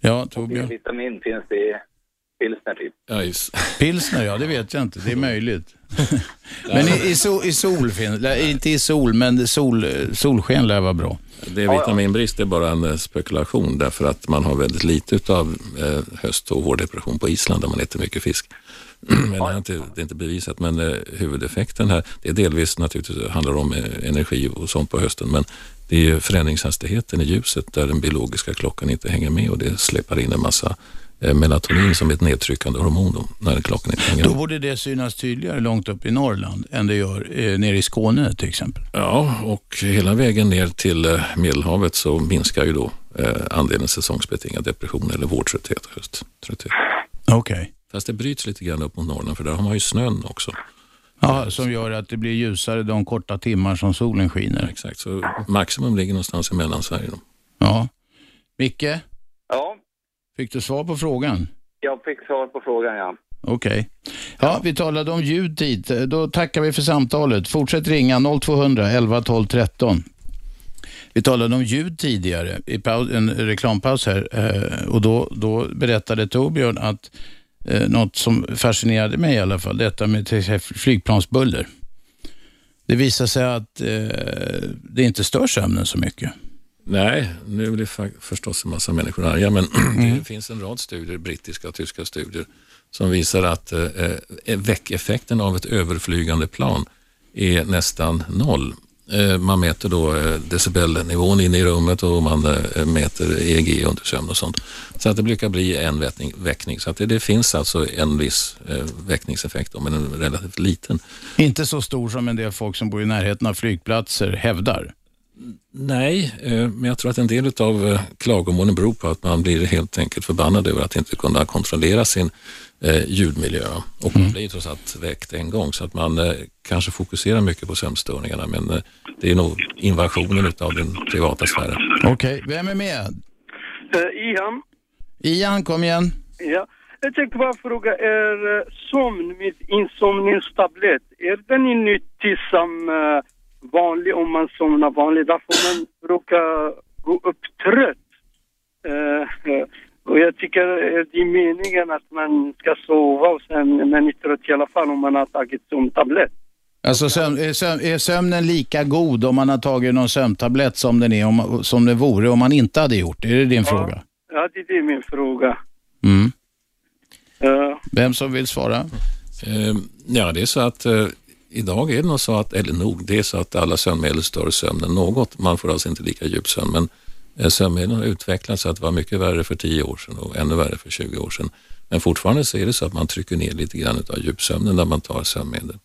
Ja, Torbjörn? D-vitamin finns det i pilsner typ. Ja, just. Pilsner, ja det vet jag inte. Det är möjligt. men i, i, sol, i sol finns inte i sol, men sol, solsken lär vara bra. D-vitaminbrist är bara en eh, spekulation därför att man har väldigt lite av eh, höst och vårdepression på Island där man äter mycket fisk. Men det är, inte, det är inte bevisat, men eh, huvudeffekten här, det är delvis naturligtvis handlar om eh, energi och sånt på hösten, men det är förändringshastigheten i ljuset där den biologiska klockan inte hänger med och det släpar in en massa eh, melatonin som är ett nedtryckande hormon då, när klockan inte hänger med. Då borde det synas tydligare långt upp i Norrland än det gör eh, nere i Skåne till exempel. Ja, och hela vägen ner till eh, Medelhavet så minskar ju då eh, andelen säsongsbetingad depression eller vårtrötthet och hösttrötthet. Okej. Okay. Fast det bryts lite grann upp mot Norrland för där har man ju snön också. Ja, som gör att det blir ljusare de korta timmar som solen skiner. Ja, exakt, så maximum ligger någonstans i Mellansverige. Då. Ja. Micke? Ja? Fick du svar på frågan? Jag fick svar på frågan, ja. Okej. Okay. Ja, vi talade om ljudtid. Då tackar vi för samtalet. Fortsätt ringa 0200 11 12 13. Vi talade om ljud tidigare i en reklampaus här eh, och då, då berättade Torbjörn att eh, något som fascinerade mig i alla fall, detta med till flygplansbuller. Det visar sig att eh, det inte stör sömnen så mycket. Nej, nu blir förstås en massa människor arga, men mm. det finns en rad studier, brittiska och tyska studier, som visar att eh, eh, väckeffekten av ett överflygande plan är nästan noll. Eh, man mäter då eh, decibelnivån inne i rummet och man eh, mäter EEG under sömn och sånt. Så att det brukar bli en väckning. väckning. Så att det, det, finns alltså en viss väckningseffekt, men en relativt liten. Inte så stor som en del folk som bor i närheten av flygplatser hävdar. Nej, eh, men jag tror att en del av eh, klagomålen beror på att man blir helt enkelt förbannad över att inte kunna kontrollera sin eh, ljudmiljö. Och man blir trots allt väckt en gång så att man kanske fokuserar mycket på sömnstörningarna men det är nog invasionen av den privata sfären. Okej, vem är med? Uh, Ian, Ian, kom igen. ja. Jag tänkte bara fråga, är sömn med insomningstablett, är den en nyttig som eh, vanlig om man somnar vanligt? Därför man brukar gå upp trött. Eh, och jag tycker eh, det är meningen att man ska sova och sen, men är trött i alla fall om man har tagit sömntablett. Alltså sömn, är, sömn, är sömnen lika god om man har tagit någon sömntablett som den, är, om, som det vore om man inte hade gjort det? Är det din fråga? Ja, det är det min fråga. Mm. Ja. Vem som vill svara? Eh, Ja, det är så att idag är det nog så att, eller nog, det är så att alla sömnmedel stör sömnen något. Man får alltså inte lika djup sömn, men eh, sömnmedlen har utvecklats så att det var mycket värre för 10 år sedan och ännu värre för 20 år sedan. Men fortfarande så är det så att man trycker ner lite grann av djupsömnen när man tar sömnmedel.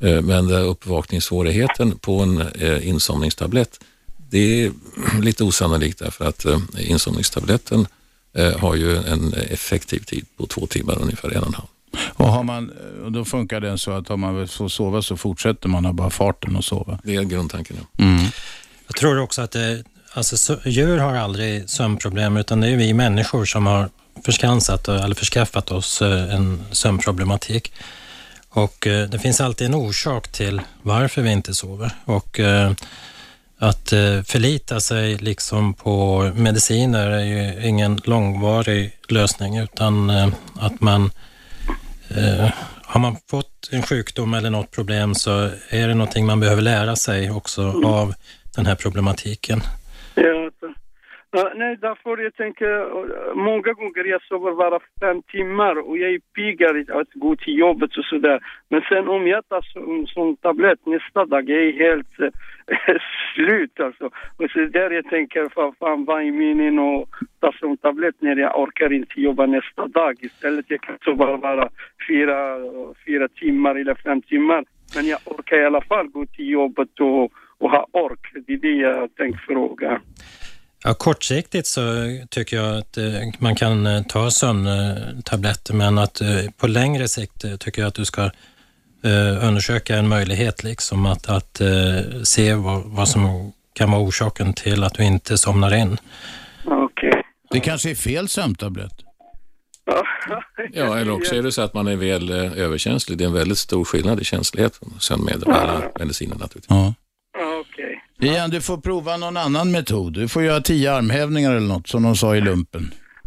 Eh, men eh, uppvakningssvårigheten på en insomningstablett, det är lite osannolikt därför att insomningstabletten har ju en effektiv tid på två timmar ungefär, en och en halv. Och, har man, och då funkar den så att har man får sova så fortsätter man ha bara farten att sova. Det är grundtanken. Ja. Mm. Jag tror också att det, alltså, djur har aldrig sömnproblem utan det är vi människor som har förskansat eller förskaffat oss eh, en sömnproblematik. Och eh, det finns alltid en orsak till varför vi inte sover. Och eh, att förlita sig liksom på mediciner är ju ingen långvarig lösning utan att man eh, har man fått en sjukdom eller något problem så är det någonting man behöver lära sig också av den här problematiken. Ja, nej, därför jag tänker, många gånger jag sover bara fem timmar och jag är piggare att gå till jobbet och sådär. Men sen om jag tar som, som tablett nästa dag, jag är helt eh, slut alltså. Och så där jag tänker, fan, fan vad är meningen att ta som tablett när jag orkar inte jobba nästa dag. Istället jag kan sova bara fyra, fyra timmar eller fem timmar. Men jag orkar i alla fall gå till jobbet och, och ha ork. Det är det jag tänkte fråga. Ja, kortsiktigt så tycker jag att eh, man kan eh, ta sömntabletter men att eh, på längre sikt tycker jag att du ska undersöka en möjlighet liksom att, att se vad, vad som kan vara orsaken till att du inte somnar in. Okej. Det kanske är fel sömntablett. Ja, eller också är det så att man är väl överkänslig. Det är en väldigt stor skillnad i känslighet sömnmedel och alla mediciner naturligtvis. Ja. Igen, du får prova någon annan metod. Du får göra tio armhävningar eller något som de sa i lumpen.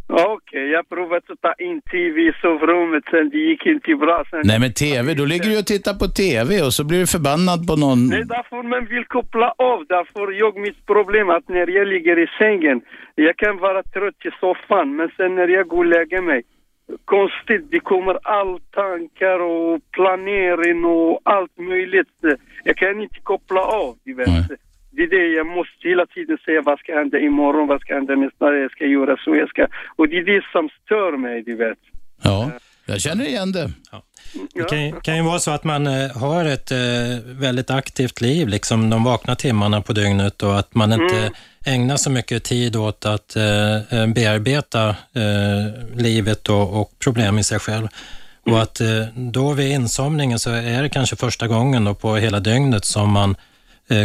Okej, jag provade att ta in tv i sovrummet sen det gick inte bra. Sen... Nej men TV, då ligger du och tittar på TV och så blir du förbannad på någon. Nej, därför man vill koppla av. Därför jag mitt problem att när jag ligger i sängen, jag kan vara trött i soffan, men sen när jag går och lägger mig, konstigt, det kommer all tankar och planering och allt möjligt. Jag kan inte koppla av, du vet. Det är det jag måste hela tiden säga, vad ska hända imorgon, vad ska hända nästa, jag ska göra så, jag ska... Och det är det som stör mig, du vet. Ja, jag känner igen det. Det kan, ju- kan ju vara så att man eh, har ett eh, väldigt aktivt liv, liksom de vakna timmarna på dygnet och att man inte Mm. ägnar så mycket tid åt att eh, eh, bearbeta eh, livet och, och problem i sig själv. Och att eh, då vid insomningen så är det kanske första gången då på hela dygnet som man eh,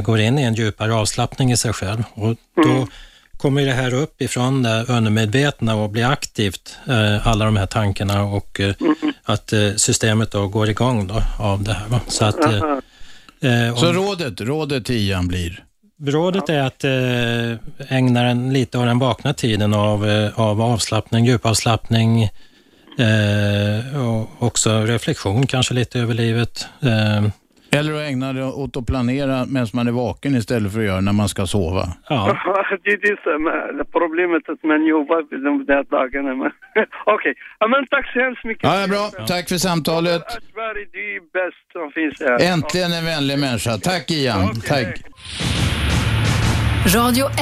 går in i en djupare avslappning i sig själv. Och då kommer det här upp ifrån det undermedvetna och blir aktivt, eh, alla de här tankarna och eh, att eh, systemet då går igång då av det här. Så, att, eh, eh, Så om- rådet, rådet till Ian blir? Rådet är att eh, ägna den lite av den vakna tiden av, eh, av avslappning, djupavslappning, eh, och också reflektion kanske lite över livet. Eh, Eller att ägna det åt att planera medan man är vaken istället för att göra när man ska sova. Ja. det är det som är problemet att man jobbar de där dagarna. Okej, ja, men tack så hemskt mycket. Ja, bra. Tack för samtalet. Sverige, du är bäst som finns här. Äntligen en vänlig människa. Tack Ian. Tack. Radio 1.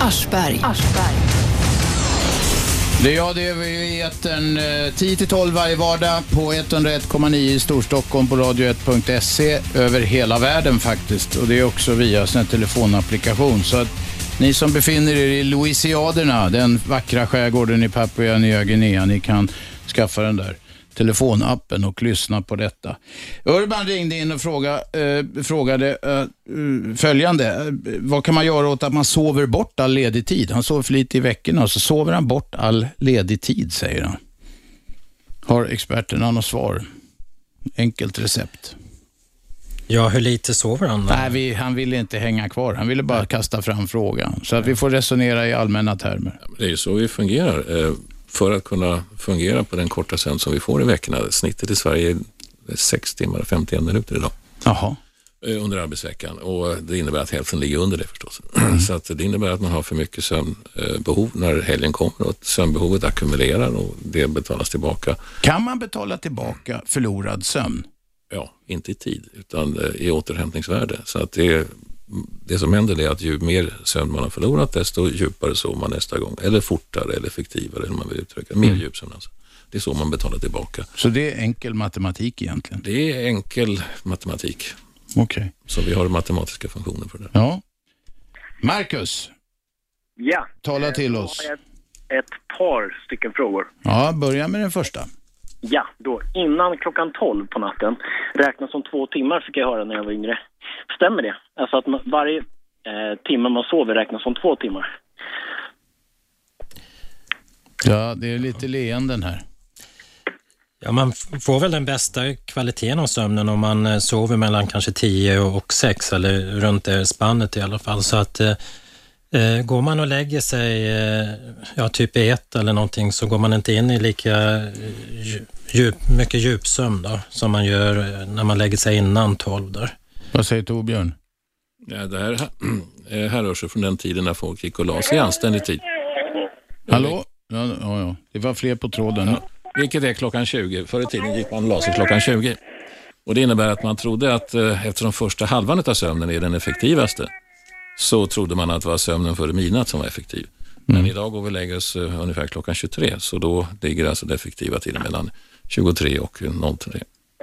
Aschberg. Det är jag, det är vi i etern eh, 10-12 varje vardag på 101,9 i Storstockholm på radio1.se över hela världen faktiskt. Och det är också via en telefonapplikation. Så att ni som befinner er i Louisiaderna, den vackra skärgården i Papua Nya Guinea, ni kan skaffa den där telefonappen och lyssna på detta. Urban ringde in och fråga, eh, frågade eh, följande. Eh, vad kan man göra åt att man sover bort all ledig tid? Han sover för lite i veckorna och så sover han bort all ledig tid, säger han. Har experterna något svar? Enkelt recept. Ja, hur lite sover han? Då? Nej, vi, han ville inte hänga kvar. Han ville bara kasta fram frågan. Så att vi får resonera i allmänna termer. Det är ju så vi fungerar. Eh, för att kunna fungera på den korta sömn som vi får i veckorna. Snittet i Sverige är 6 timmar och 51 minuter idag. Jaha. Eh, under arbetsveckan och det innebär att hälften ligger under det förstås. Mm. Så att det innebär att man har för mycket sömnbehov när helgen kommer och sömnbehovet ackumulerar och det betalas tillbaka. Kan man betala tillbaka förlorad sömn? Ja, inte i tid utan eh, i återhämtningsvärde. Så att det, det som händer är att ju mer sömn man har förlorat desto djupare sover man nästa gång. Eller fortare eller effektivare eller man vill uttrycka. Mer mm. djupsömn alltså. Det är så man betalar tillbaka. Så det är enkel matematik egentligen? Det är enkel matematik. Okej. Okay. Så vi har matematiska funktioner för det. Ja. Marcus. Ja. Tala till oss. Ett, ett par stycken frågor. Ja, börja med den första. Ja, då innan klockan 12 på natten räknas som två timmar fick jag höra när jag var yngre. Stämmer det? Alltså att man, varje eh, timme man sover räknas som två timmar? Ja, det är lite leenden här. Ja, man får väl den bästa kvaliteten av sömnen om man eh, sover mellan kanske 10 och 6 eller runt det spannet i alla fall. Så att eh, eh, går man och lägger sig eh, ja, typ i ett eller någonting så går man inte in i lika eh, djup, mycket djupsömn då, som man gör när man lägger sig innan 12. Där. Vad säger Torbjörn? Ja, det här härrör sig från den tiden när folk gick och la sig i anständig tid. Hallå? Ja, ja, ja. Det var fler på tråden. Ja. Vilket är klockan 20. Förr i tiden gick man och la sig klockan 20. Och Det innebär att man trodde att eh, eftersom första halvan av sömnen är den effektivaste så trodde man att det var sömnen före midnatt som var effektiv. Men mm. idag går vi och lägger oss uh, ungefär klockan 23 så då ligger alltså det effektiva tiden mellan 23 och 03.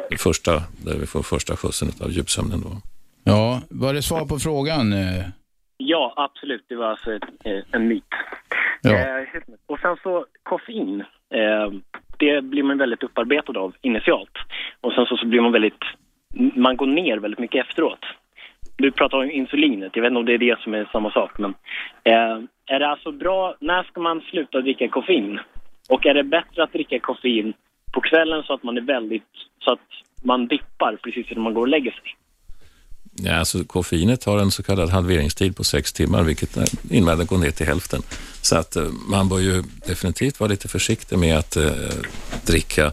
Det första, där vi får första skjutsen av djupsömnen då. Ja, var det svar på frågan? Eh? Ja, absolut. Det var alltså ett, eh, en myt. Ja. Eh, och sen så koffein. Eh, det blir man väldigt upparbetad av initialt. Och sen så, så blir man väldigt, man går ner väldigt mycket efteråt. Du pratar om insulinet, jag vet inte om det är det som är samma sak. Men eh, är det alltså bra, när ska man sluta dricka koffein? Och är det bättre att dricka koffein på kvällen så att man är väldigt, så att man dippar precis när man går och lägger sig? Ja, alltså koffeinet har en så kallad halveringstid på sex timmar, vilket eh, innebär att det går ner till hälften. Så att eh, man bör ju definitivt vara lite försiktig med att eh, dricka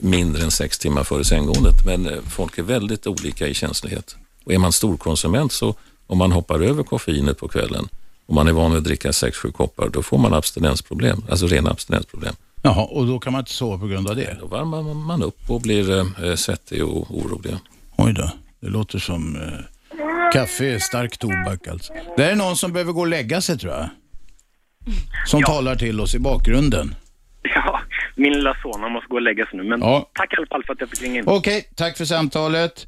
mindre än sex timmar före sänggåendet. Men eh, folk är väldigt olika i känslighet. Och är man storkonsument så om man hoppar över koffeinet på kvällen och man är van vid att dricka sex sju koppar, då får man abstinensproblem, alltså rena abstinensproblem. Jaha, och då kan man inte sova på grund av det? Då varmar man upp och blir svettig och orolig. Oj då. Det låter som eh, kaffe, stark tobak alltså. Det är någon som behöver gå och lägga sig tror jag. Som ja. talar till oss i bakgrunden. Ja, min lilla son, han måste gå och lägga sig nu. Men ja. tack i alla fall för att jag fick ringa in. Okej, okay, tack för samtalet.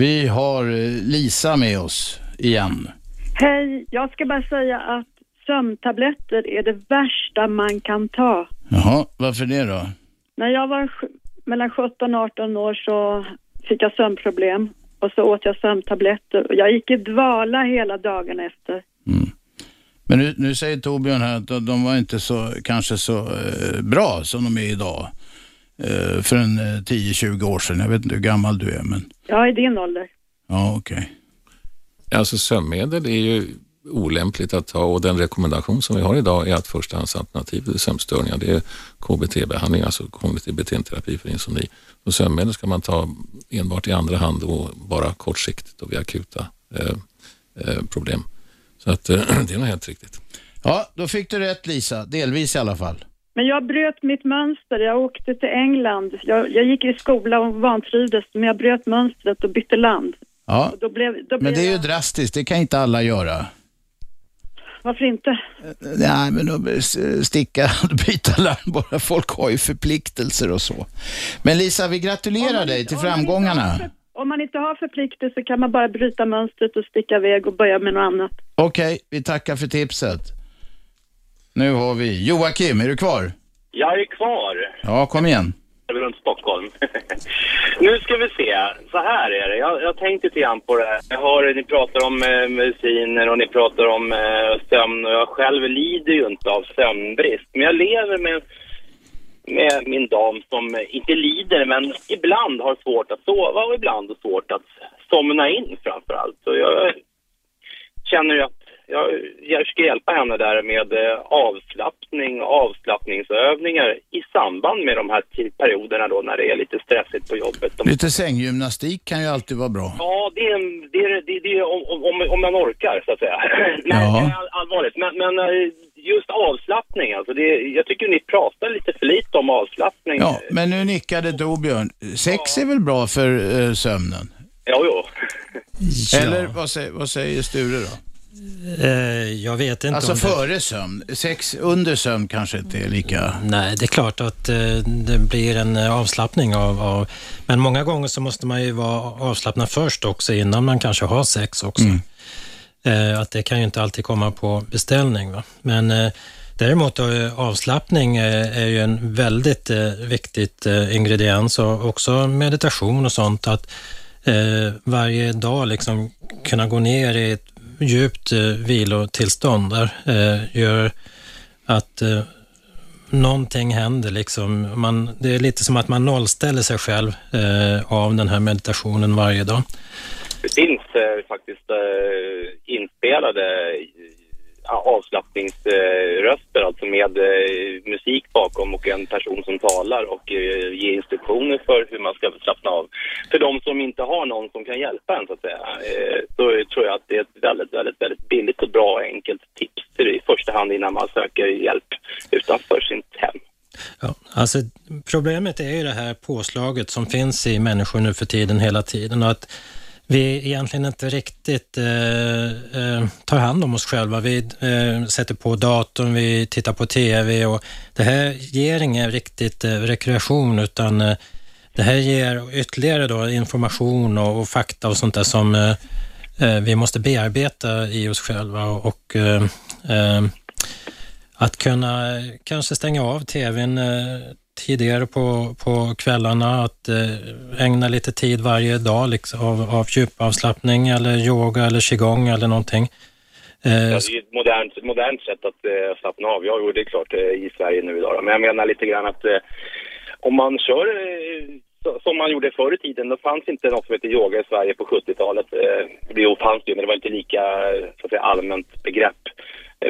Vi har eh, Lisa med oss igen. Hej, jag ska bara säga att sömntabletter är det värsta man kan ta. Jaha, varför det då? När jag var mellan 17 och 18 år så fick jag sömnproblem och så åt jag sömntabletter. Jag gick i dvala hela dagen efter. Mm. Men nu, nu, säger Torbjörn här att de var inte så, kanske så eh, bra som de är idag. Eh, för en eh, 10-20 år sedan. Jag vet inte hur gammal du är. Men... Ja, i din ålder. Ja, okej. Okay. Alltså sömnmedel är ju olämpligt att ta och den rekommendation som vi har idag är att förstahandsalternativ vid sömnstörningar det är KBT-behandling, alltså kognitiv beteendeterapi för insomni. Och sömnmedel ska man ta enbart i andra hand och bara kortsiktigt och vid akuta eh, eh, problem. Så att eh, det är nog helt riktigt. Ja, då fick du rätt Lisa, delvis i alla fall. Men jag bröt mitt mönster. Jag åkte till England. Jag, jag gick i skola och vantrivdes, men jag bröt mönstret och bytte land. Ja, då blev, då men det är ju jag... drastiskt. Det kan inte alla göra. Varför inte? Nej, men att sticka och byta larm bara. Folk har ju förpliktelser och så. Men Lisa, vi gratulerar dig till framgångarna. Om man inte har förpliktelse kan man bara bryta mönstret och sticka iväg och börja med något annat. Okej, vi tackar för tipset. Nu har vi Joakim, är du kvar? Jag är kvar. Ja, kom igen. Runt Stockholm. nu ska vi se. Så här är det. Jag, jag tänkte lite grann på det här. Jag hör ni pratar om eh, mediciner och ni pratar om eh, sömn och jag själv lider ju inte av sömnbrist. Men jag lever med, med min dam som inte lider men ibland har svårt att sova och ibland har svårt att somna in framför allt. Så jag känner ju att jag, jag ska hjälpa henne där med eh, avslappning och avslappningsövningar i samband med de här perioderna då när det är lite stressigt på jobbet. De... Lite sänggymnastik kan ju alltid vara bra. Ja, det är, det är, det är, det är om, om, om man orkar så att säga. Men, Ja. all, allvarligt. Men, men eh, just avslappning alltså, det, jag tycker ni pratar lite för lite om avslappning. Ja, men nu nickade Torbjörn. Sex är väl bra för eh, sömnen? Jo, jo. Eller vad säger, vad säger Sture då? Eh, jag vet inte Alltså om det... före sömn. Sex under sömn kanske inte är lika... Nej, det är klart att eh, det blir en eh, avslappning av, av... Men många gånger så måste man ju vara avslappnad först också innan man kanske har sex också. Eh, att det kan ju inte alltid komma på beställning. Va? Men däremot avslappning är ju en väldigt viktigt eh, ingrediens och också meditation och sånt. Att varje dag liksom kunna gå ner i ett djupt eh, vilotillstånd där eh, gör att eh, någonting händer. Liksom. Man, det är lite som att man nollställer sig själv eh, av den här meditationen varje dag. Det finns eh, faktiskt eh, inspelade avslappningsröster, alltså med eh, musik bakom och en person som talar och eh, ger instruktioner för hur man ska slappna av. För de som inte har någon som kan hjälpa en så att säga, eh, så tror jag att det är ett väldigt, väldigt, väldigt billigt och bra och enkelt tips i första hand innan man söker hjälp utanför sitt hem. Ja, alltså, problemet är ju det här påslaget som finns i människor nu för tiden hela tiden och att vi egentligen inte riktigt eh, eh, tar hand om oss själva. Vi eh, sätter på datorn, vi tittar på TV och det här ger ingen riktigt eh, rekreation utan eh, det här ger ytterligare då information och, och fakta och sånt där som eh, eh vi måste bearbeta i oss själva och eh, eh, att kunna eh, kanske stänga av TVn eh, tidigare på, på kvällarna, att eh, ägna lite tid varje dag liksom, av, av djupavslappning eller yoga eller qigong eller någonting. Eh, ja, det är ett modernt, modernt sätt att eh, slappna av. Jag gjorde det klart eh, i Sverige nu idag. Men jag menar lite grann att eh, om man kör eh, så, som man gjorde förr i tiden, då fanns inte något som hette yoga i Sverige på 70-talet. Eh, det fanns ju, men det var inte lika så att säga, allmänt begrepp.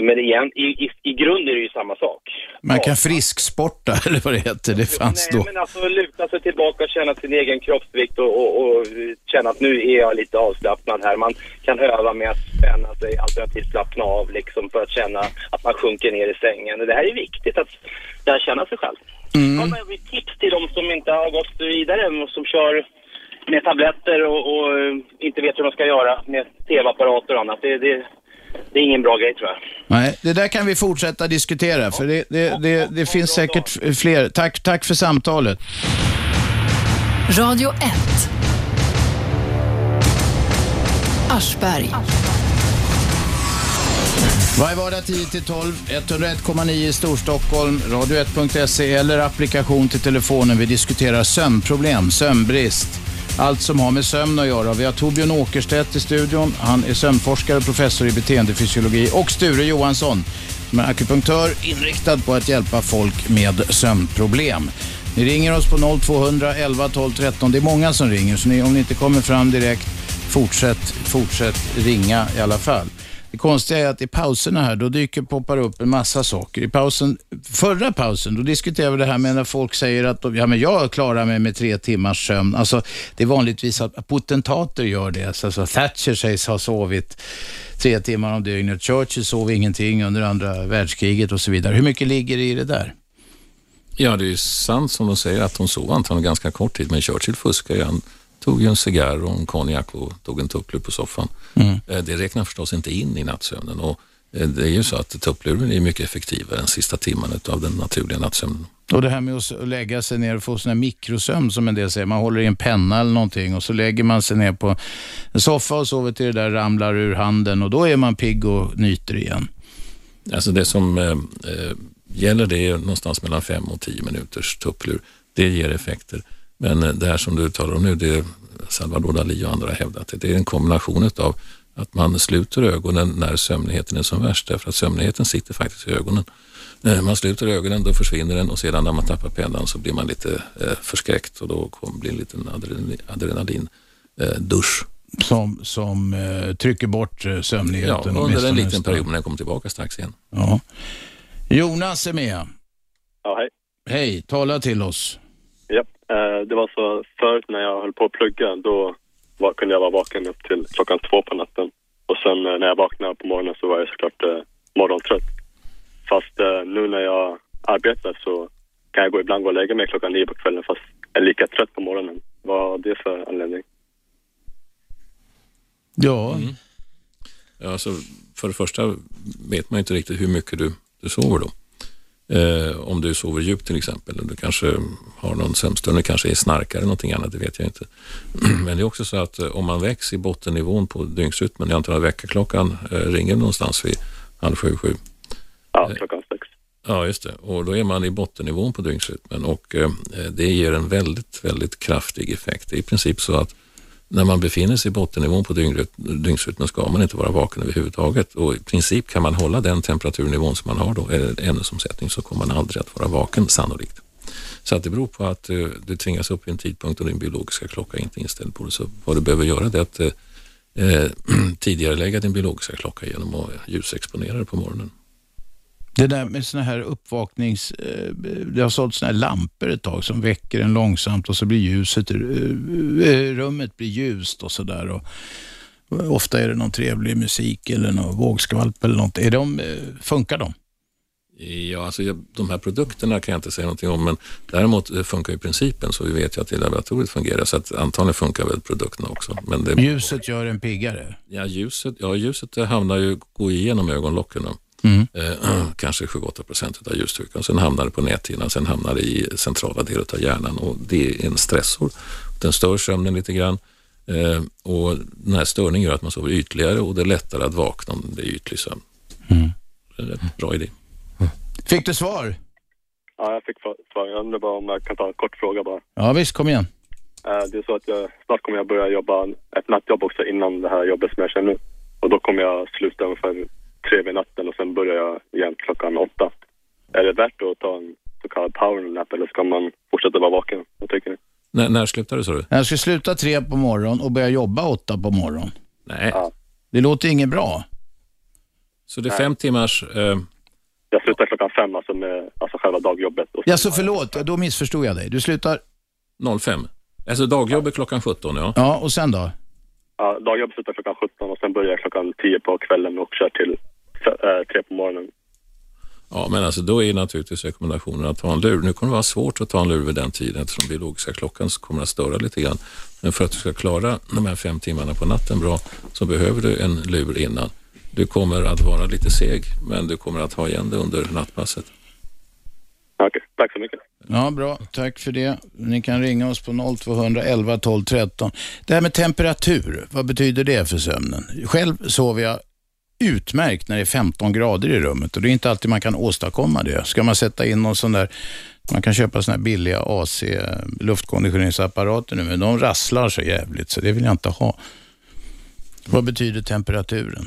Men igen, i, i, i grund är det ju samma sak. Man kan frisksporta, eller vad det heter. Det fanns Nej, då. men alltså luta sig tillbaka och känna sin egen kroppsvikt och, och, och känna att nu är jag lite avslappnad här. Man kan öva med att spänna sig, alternativt slappna av liksom för att känna att man sjunker ner i sängen. Det här är viktigt att lära känna sig själv. Mm. Ja, men vi tips till de som inte har gått vidare och som kör med tabletter och, och inte vet hur de ska göra med tv-apparater och annat. Det, det, det är ingen bra grej tror jag. Nej, det där kan vi fortsätta diskutera, för det, det, det, det finns säkert fler. Tack, tack för samtalet. Radio 1. Aschberg. Varje vardag 10-12, 101,9 i Storstockholm, radio1.se eller applikation till telefonen. Vi diskuterar sömnproblem, sömnbrist, allt som har med sömn att göra. Vi har Torbjörn Åkerstedt i studion. Han är sömnforskare och professor i beteendefysiologi. Och Sture Johansson, som är akupunktör inriktad på att hjälpa folk med sömnproblem. Ni ringer oss på 0200 11 12 13. Det är många som ringer, så ni, om ni inte kommer fram direkt, fortsätt, fortsätt ringa i alla fall. Det konstiga är att i pauserna här, då dyker poppar upp en massa saker. I pausen, förra pausen, då diskuterade vi det här med när folk säger att de, ja, men jag klarar mig med tre timmars sömn. Alltså, det är vanligtvis att potentater gör det. Alltså, Thatcher sägs ha sovit tre timmar om dygnet. Churchill sov ingenting under andra världskriget och så vidare. Hur mycket ligger det i det där? Ja, det är sant som de säger att de sov antagligen ganska kort tid, men Churchill fuskade ju. Han tog ju en cigarr och en konjak och tog en tuppluр på soffan. Mm. Eh, Det räknar förstås inte in i nattsömnen och Eh, det är ju så att tuppluren är mycket effektivare än sista timmen av den naturliga nattsömnen. Och det här med att lägga sig ner och få sån här mikrosömn som en del säger. Man håller i en penna eller någonting och så lägger man sig ner på en soffa och sover till det där ramlar ur handen och då är man pigg och nyter igen. Alltså det som eh, eh gäller det är någonstans mellan fem och tio minuters tupplur. Det ger effekter. Men eh, det här som du talar om nu, det Salvador Dalí och andra har hävdat, det är en kombination av att man sluter ögonen när sömnigheten är som värst, därför att sömnigheten sitter faktiskt i ögonen. När man sluter ögonen då försvinner den och sedan när man tappar pennan så blir man lite eh, förskräckt och då blir det en liten adrenalin, adrenalin eh, dusch. Som, som eh, trycker bort eh, sömnigheten? Ja, under en liten period när den kommer tillbaka strax igen. Ja. Jonas är med. Ja, hej. Hej, tala till oss. Ja, eh, det var så förut när jag höll på att plugga, då var, kunde jag vara vaken upp till klockan två på natten. Och sen eh, när jag vaknade på morgonen så var jag såklart eh, morgontrött. Fast eh, nu när jag arbetar så kan jag gå, ibland gå och lägga mig klockan nio på kvällen fast jag är lika trött på morgonen. Vad är det för anledning? Ja. Mm. ja alltså, för det första vet man inte riktigt hur mycket du, du sover då. Eh, om du sover djupt till exempel. Du kanske har någon sömnstörning, kanske är snarkare eller någonting annat, det vet jag inte. Men det är också så att eh, om man väcks i bottennivån på dygnsrytmen, jag antar att väckarklockan eh, ringer någonstans vid halv sju, sju. Ja, klockan sex. Ja, just det. Och då är man i bottennivån på dygnsrytmen och eh, det ger en väldigt, väldigt kraftig effekt. Det är i princip så att när man befinner sig i bottennivån på dygnsrytmen ska man inte vara vaken överhuvudtaget och i princip kan man hålla den temperaturnivån som man har då, eller ämnesomsättning, så kommer man aldrig att vara vaken sannolikt. Så att det beror på att uh, du tvingas upp i en tidpunkt och din biologiska klocka är inte inställd på det. Så vad du behöver göra det är att eh, uh, tidigare lägga din biologiska klocka genom att ljusexponera dig på morgonen. Det där med såna här uppvaknings... Eh, det har sålt såna här lampor ett tag som väcker en långsamt och så blir ljuset, eh, eh, rummet blir ljust och sådär. Ofta är det någon trevlig musik eller någon vågskvalp eller något. Är de, funkar de? Ja, alltså de här produkterna kan jag inte säga någonting om, men däremot funkar ju principen så vi vet ju att det laboratoriet fungerar så att antagligen funkar väl produkterna också. Men det... Ljuset gör en piggare? Ja, ljuset, ja, ljuset hamnar ju, går igenom ögonlocken. Mm. Eh, kanske 7-8 procent av ljusstyrkan. Sen hamnar det på näthinnan, sen hamnar det i centrala delen av hjärnan och det är en stressor. Den stör sömnen lite grann eh, och den här störningen gör att man sover ytligare och det är lättare att vakna om det är ytlig sömn. Mm. Det är en bra idé. Fick du svar? Ja, jag fick svar. Jag undrar bara om jag kan ta en kort fråga bara. Ja, visst. Kom igen. Eh, det är så att jag, snart kommer jag börja jobba ett nattjobb också innan det här jobbet som jag känner nu. Och då kommer jag sluta ungefär tre vid natten och sen börjar jag igen klockan åtta. Är det värt att ta en så kallad powernap eller ska man fortsätta vara vaken? Vad tycker ni? När, när slutar du sa du? Jag ska sluta tre på morgonen och börja jobba åtta på morgonen. Nej. Ja. Det låter inget bra. Så det är fem timmars... Eh... Jag slutar klockan fem, alltså med alltså själva dagjobbet. Ja, så förlåt, då missförstod jag dig. Du slutar... 05? Alltså dagjobbet klockan 17, ja. Ja, och sen då? Ja, dagjobbet slutar klockan 17 och sen börjar jag klockan 10 på kvällen och kör till tre på morgonen. Ja, men alltså då är naturligtvis rekommendationen att ta en lur. Nu kommer det vara svårt att ta en lur vid den tiden eftersom biologiska klockan kommer att störa lite grann. Men för att du ska klara de här fem timmarna på natten bra så behöver du en lur innan. Du kommer att vara lite seg, men du kommer att ha igen det under nattpasset. Okej, tack så mycket. Ja, bra. Tack för det. Ni kan ringa oss på 0211 12 13. Det här med temperatur, vad betyder det för sömnen? Själv sover jag utmärkt när det är 15 grader i rummet och det är inte alltid man kan åstadkomma det. Ska man sätta in någon sån där, man kan köpa såna här billiga AC eh, luftkonditioneringsapparater nu, men de rasslar så jävligt så det vill jag inte ha. Vad betyder temperaturen?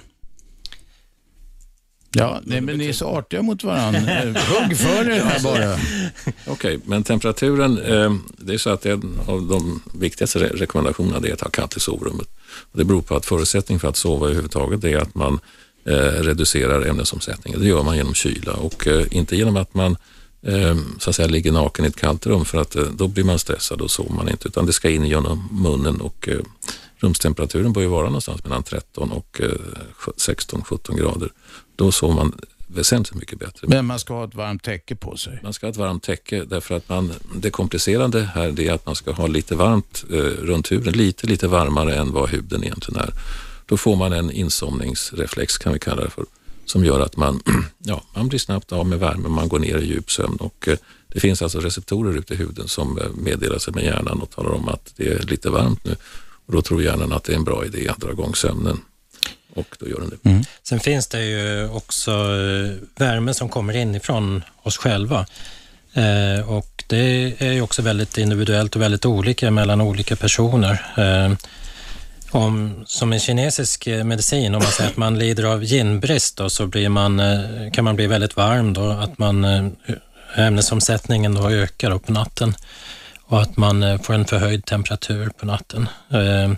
Ja, nej, men ni är så artiga mot varandra. Hugg för er här bara. Okej, okay, men temperaturen, eh, det är så att en av de viktigaste re rekommendationerna är att ha kallt i sovrummet. Och det beror på att förutsättningen för att sova överhuvudtaget är att man eh, reducerar ämnesomsättningen. Det gör man genom kyla och eh, inte genom att man eh, så att säga ligger naken i ett kallt rum för att eh, då blir man stressad och sover man inte utan det ska in genom munnen och eh, rumstemperaturen bör ju vara någonstans mellan 13 och 16-17 grader då sover man väsentligt mycket bättre. Men man ska ha ett varmt täcke på sig? Man ska ha ett varmt täcke därför att man, det komplicerande här är att man ska ha lite varmt eh, runt huden, lite, lite varmare än vad huden egentligen är. Då får man en insomningsreflex kan vi kalla det för. som gör att man, ja, man blir snabbt av med värme, man går ner i djupsömn och eh, det finns alltså receptorer ute i huden som eh, meddelar sig med hjärnan och talar om att det är lite varmt nu. Och då tror hjärnan att det är en bra idé att dra igång sömnen och då gör den det. Mm. Sen finns det ju också eh, värme som kommer inifrån oss själva. Eh, och det är ju också väldigt individuellt och väldigt olika mellan olika personer. Eh, om, som en kinesisk medicin, om man säger att man lider av ginbrist då, så blir man, kan man bli väldigt varm då, att man, ämnesomsättningen då ökar då på natten och att man eh, får en förhöjd temperatur på natten. Ehm,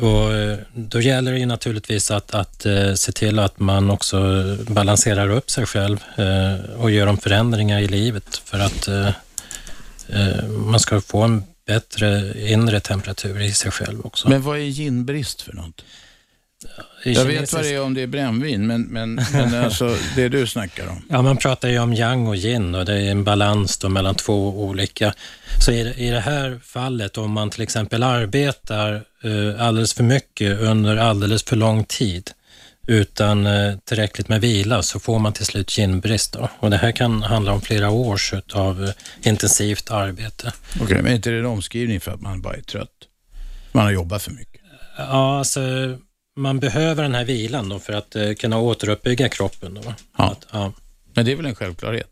och eh, då gäller det ju naturligtvis att, att eh, se till att man också balanserar upp sig själv och gör de förändringar i livet för att man ska få en bättre inre temperatur i sig själv också. Men vad är ginbrist för något? Jag vet vad det är om det är brännvin, men, men, men alltså det du snackar om. Ja, man pratar ju om yang och yin och det är en balans då mellan två olika. Så i, i det här fallet, om man till exempel arbetar eh, alldeles för mycket under alldeles för lång tid utan eh, tillräckligt med vila så får man till slut ginbrist. Då. Och det här kan handla om flera års av eh, intensivt arbete. Okej, okay, men är inte det en omskrivning för att man bara är trött? Man har jobbat för mycket? Ja, alltså man behöver den här vilan då för att uh, kunna återuppbygga kroppen. Då. Ja. Att, ja. Men det är väl en självklarhet?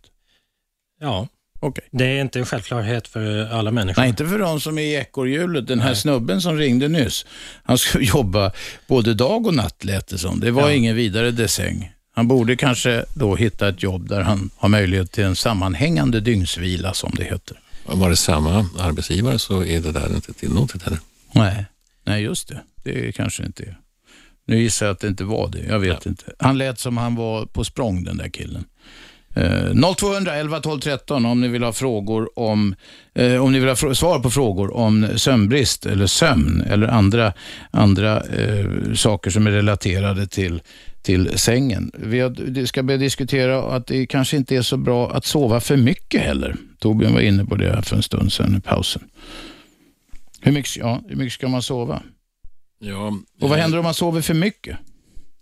Ja. Okay. Det är inte en självklarhet för alla människor. Nej, inte för de som är i ekorrhjulet. Den här Nej. snubben som ringde nyss, han skulle jobba både dag och natt lät det som. Det var ja. ingen vidare dessäng. Han borde kanske då hitta ett jobb där han har möjlighet till en sammanhängande dygnsvila som det heter. Var det samma arbetsgivare så är det där inte tillåtet heller. Nej, Nej just det. Det kanske inte är. Nu gissar jag att det inte var det. Jag vet ja. inte. Han lät som han var på språng den där killen. Eh, 0200 11 12 13 om ni vill ha frågor om, eh, om ni vill ha svar på frågor om sömnbrist eller sömn eller andra, andra eh, saker som är relaterade till, till sängen. Vi har, ska börja diskutera att det kanske inte är så bra att sova för mycket heller. Torbjörn var inne på det för en stund sedan i pausen. Hur mycket, ja, hur mycket ska man sova? Ja, och vad händer om man sover för mycket?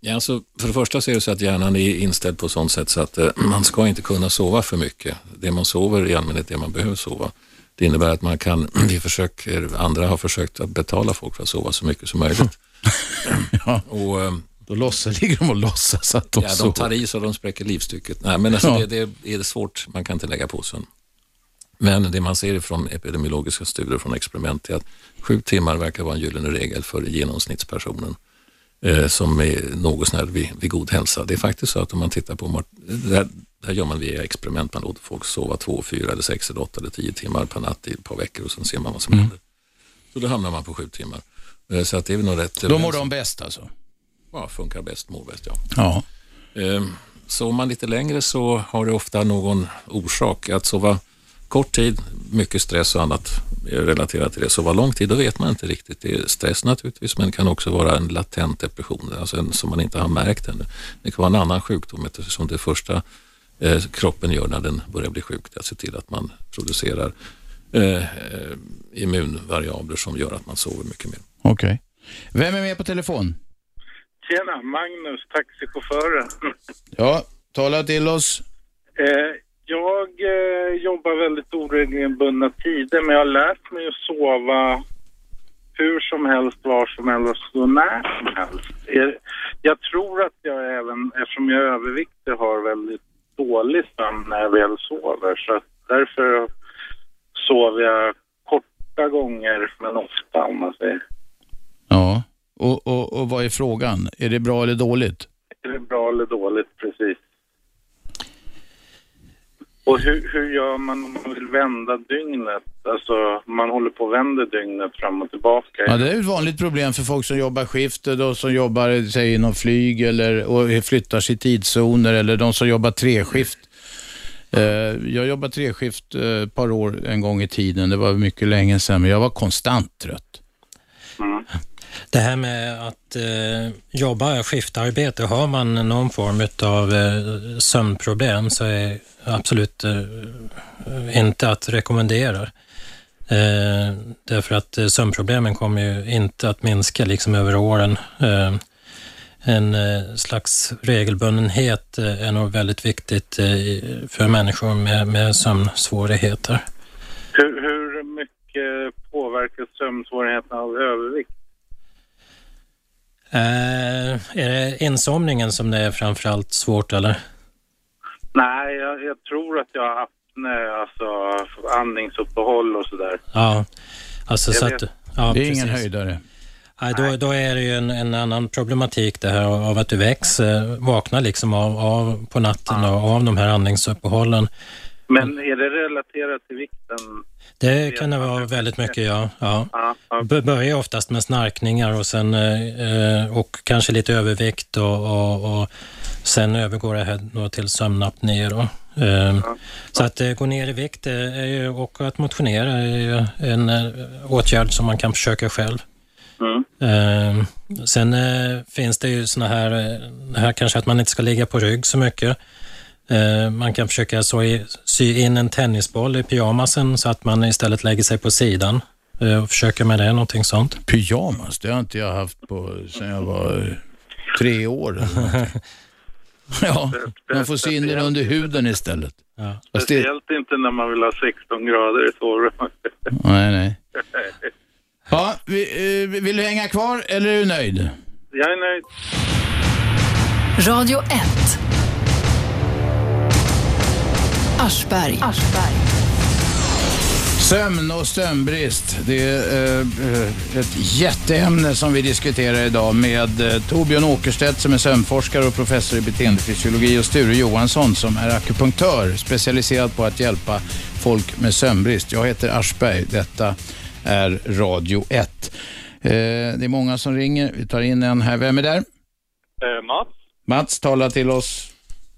Ja, alltså, för det första så är det så att hjärnan är inställd på sånt sätt så att eh, man ska inte kunna sova för mycket. Det man sover i allmänhet det man behöver sova. Det innebär att man kan, vi försöker, andra har försökt att betala folk för att sova så mycket som möjligt. ja. och, eh, då låtsas, ligger de och låtsas att de ja, sover. De tar i så de spräcker livstycket. Nej, men alltså, ja. det, det, är svårt, man kan inte lägga på sömn. Men det man ser från epidemiologiska studier från experiment är att sju timmar verkar vara en gyllene regel för genomsnittspersonen eh, som är något sånär vid, vid god hälsa. Det är faktiskt så att om man tittar på, det här, gör man via experiment, man låter folk sova två, fyra, eller sex, eller åtta eller tio timmar per natt i ett par veckor och sen ser man vad som mm. händer. Så då hamnar man på sju timmar. Eh, så att det är nog rätt. Då mår de bäst alltså? Ja, funkar bäst, mår bäst ja. ja. Eh, sover man lite längre så har det ofta någon orsak. Att sova kort tid, mycket stress och annat relaterat till det. Så vad lång tid, då vet man inte riktigt. Det är stress naturligtvis, men det kan också vara en latent depression, alltså en som man inte har märkt ännu. Det kan vara en annan sjukdom eftersom det första eh, kroppen gör när den börjar bli sjuk, det är att se till att man producerar eh, eh immunvariabler som gör att man sover mycket mer. Okej. Okay. Vem är med på telefon? Tjena, Magnus, taxichauffören. Ja, tala till oss. Eh, jag eh, jobbar väldigt oregelbundna tider men jag har lärt mig att sova hur som helst, var som helst och när som helst. Jag tror att jag även, eftersom jag är överviktig, har väldigt dålig sömn när jag väl sover. Så därför sover jag korta gånger men ofta om man säger. Ja, och, och, och vad är frågan? Är det bra eller dåligt? Är det bra eller dåligt, precis. Och hur, hur gör man om man vill vända dygnet? Alltså man håller på och vänder dygnet fram och tillbaka. Ja, det är ett vanligt problem för folk som jobbar skift och som jobbar säg, inom flyg eller och flyttar sig tidszoner eller de som jobbar treskift. Eh, jag jobbade treskift eh, ett par år en gång i tiden. Det var mycket länge sedan, men jag var konstant trött. Mm. Det här med att eh, jobba skiftarbete, har man någon form av eh, sömnproblem så är absolut eh, inte att rekommendera. Eh, därför att eh, sömnproblemen kommer ju inte att minska liksom över åren. Eh, en eh, slags regelbundenhet eh, är nog väldigt viktigt eh, för människor med, med sömnsvårigheter. Hur, hur mycket påverkas sömnsvårigheterna av övervikt? Eh, är det insomningen som det är framförallt svårt eller? Nej, jag, jag tror att jag har apné, alltså andningsuppehåll och sådär. Ja, alltså Jag så vet. att... Ja, Det är precis. ingen höjdare. Nej, då, då är det ju en, en annan problematik det här av att du väcks, vaknar liksom av, av på natten och av de här andningsuppehållen. Men är det relaterat till vikten? Det kan det vara väldigt mycket, ja. ja. Börjar oftast med snarkningar och, sen, eh, och kanske lite övervikt och, och, och sen övergår det till sömnapné. Då. Eh, Så att eh, gå ner i vikt eh, är ju, och att motionera är ju en åtgärd som man kan försöka själv. Mm. Eh, sen finns det ju såna här, här kanske att man inte ska ligga på rygg så mycket. Eh, man kan försöka sy in en tennisboll i pyjamasen så att man istället lägger sig på sidan eh, och försöker med det, någonting sånt. Pyjamas, det har inte jag haft på sedan jag var eh, tre år. ja, man får sy in den under huden istället. Ja. Speciellt inte när man vill ha 16 grader i sovrummet. nej, nej. Ja, vi, vill du hänga kvar eller är du nöjd? Jag är nöjd. Radio 1. Aschberg. Sömn och sömnbrist. Det är eh, ett jätteämne som vi diskuterar idag med eh, Torbjörn Åkerstedt som är sömnforskare och professor i beteendefysiologi och Sture Johansson som är akupunktör specialiserad på att hjälpa folk med sömnbrist. Jag heter Aschberg. Detta är Radio 1. Eh, det är många som ringer. Vi tar in en här. Vem är där? Eh, Mats, Mats, tala till oss.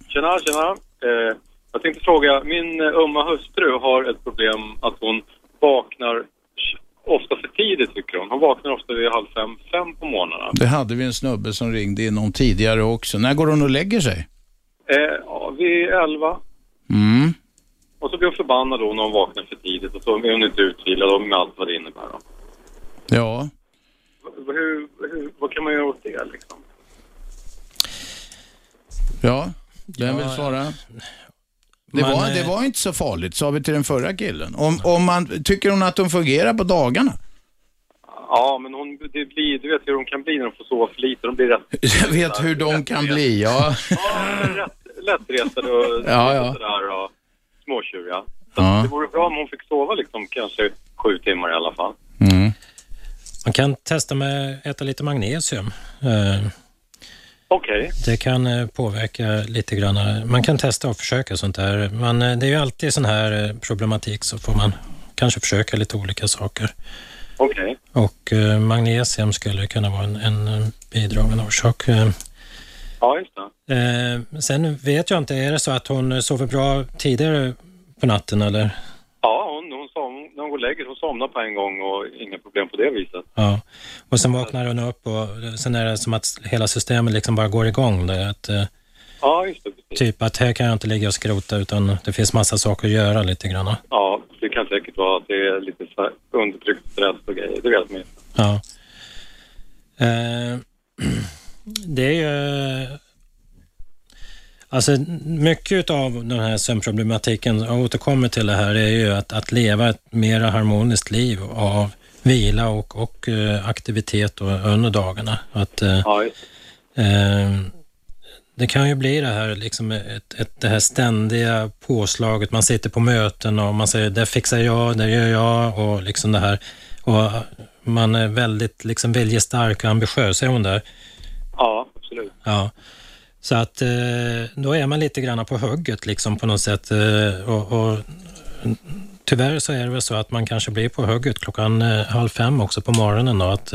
tjena, tjena. Jag tänkte fråga, min eh, ömma hustru har ett problem att hon vaknar ofta för tidigt tycker hon. Hon vaknar ofta vid halv fem, fem på morgnarna. Det hade vi en snubbe som ringde in om tidigare också. När går hon och lägger sig? Eh, ja, vid elva. Mm. Och så blir hon förbannad då när hon vaknar för tidigt och så är hon inte utvilad och med allt vad det innebär. Då. Ja. Hur, hur, vad kan man göra åt det liksom? Ja, vem vill svara? Det, Man, var, eh, det var inte så farligt, sa vi till den förra killen. Om, om man, tycker hon att de fungerar på dagarna? Ja, men hon, det blir, du vet hur de kan bli när de får sova för lite. De blir rätt, Jag vet hur de kan bli, ja. rätt lättretade och Ja, ja. sådär och småtjuriga. Så Ja. det vore bra om hon fick sova liksom kanske sju timmar i alla fall. Mm. Man kan testa med att äta lite magnesium. Eh, Okej. Det kan eh, påverka lite grann. Man kan testa och försöka sånt där. Men eh, det är ju alltid sån här eh, problematik så får man kanske försöka lite olika saker. Okej. Och eh, magnesium skulle kunna vara en, en bidragande orsak. Ja, just det. Sen vet jag inte, är det så att hon sover bra tidigare på natten eller? Ja, hon, hon som, när hon går och lägger hon somnar på en gång och inga problem på det viset. Ja. Och sen vaknar hon upp och sen är det som att hela systemet liksom bara går igång. Det, att, eh, Ja, just det. Precis. typ att här kan jag inte ligga och skrota utan det finns massa saker att göra lite grann. Ja, det kan säkert vara att det är lite undertryckt stress och grejer. Det vet man ju. Ja. Eh, det är ju... Alltså mycket av den här sömnproblematiken, jag återkommer till det här, är ju att, att leva ett mer harmoniskt liv av vila och, och eh, aktivitet och, under dagarna. Att, eh, Ja, eh, det kan ju bli det här, liksom ett, ett, det här ständiga påslaget. Man sitter på möten och man säger det fixar jag, det gör jag och liksom det här. Och man är väldigt liksom viljestark och ambitiös, är hon där? Ja, absolut. Ja. Så att eh, då är man lite grann på hugget liksom på något sätt. Eh, och, och tyvärr så är det väl så att man kanske blir på hugget klockan eh, halv fem också på morgonen. Då, att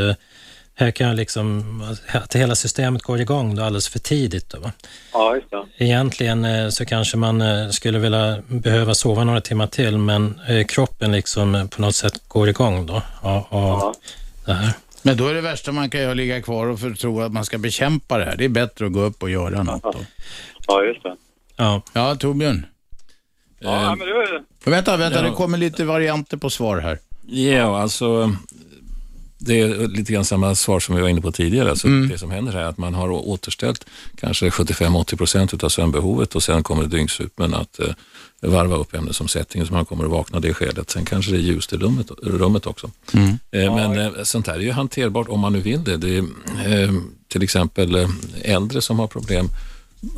här kan jag liksom, att hela systemet går igång då alldeles för tidigt. Då, va? Ja, just det. Egentligen så kanske man skulle vilja behöva sova några timmar till, men kroppen liksom på något sätt går igång då. Och, och det här. Men då är det värsta man kan göra ligga kvar och för tro att man ska bekämpa det här. Det är bättre att gå upp och göra något. Då. Ja, just det. Ja, ja Torbjörn. Ja, men det var Vänta, vänta, Ja. det kommer lite varianter på svar här. Ja, alltså det är lite grann samma svar som vi var inne på tidigare. Alltså Mm. Det som händer är att man har återställt kanske 75-80 procent av sömnbehovet och sen kommer dygnsrytmen att eh, varva upp ämnesomsättningen så man kommer att vakna det skedet. Sen kanske det är ljust i rummet, rummet också. Mm. Eh, Men eh, sånt här är ju hanterbart om man nu vill det. det är, eh, till exempel äldre som har problem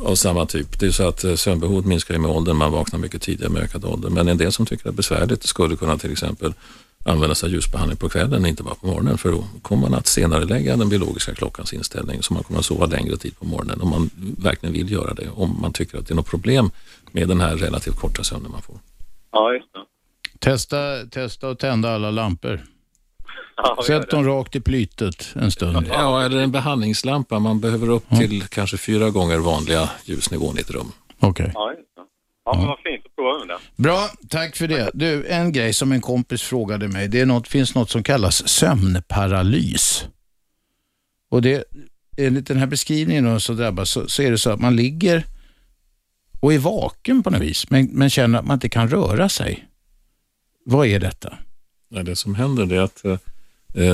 av samma typ. Det är så att eh, sömnbehovet minskar ju med åldern, man vaknar mycket tidigare med ökad ålder. Men en del som tycker det är besvärligt skulle kunna till exempel använda sig av ljusbehandling på kvällen, inte bara på morgonen. För då kommer man att senare lägga den biologiska klockans inställning så man kommer att sova längre tid på morgonen om man verkligen vill göra det. Om man tycker att det är något problem med den här relativt korta sömnen man får. Ja, just det. Testa, testa att tända alla lampor. Ja, Sätt dem rakt i plytet en stund. Ja, eller en behandlingslampa. Man behöver upp till kanske fyra gånger vanliga ljusnivån i ett rum. Okej. Det. Ja, men vad fint. Då provar vi med det. Bra, tack för det. Du, en grej som en kompis frågade mig. Det är något, finns något som kallas sömnparalys. Och det, enligt den här beskrivningen så drabbas så, så är det så att man ligger och är vaken på något vis, men, men känner att man inte kan röra sig. Vad är detta? Ja, det som händer det är att eh,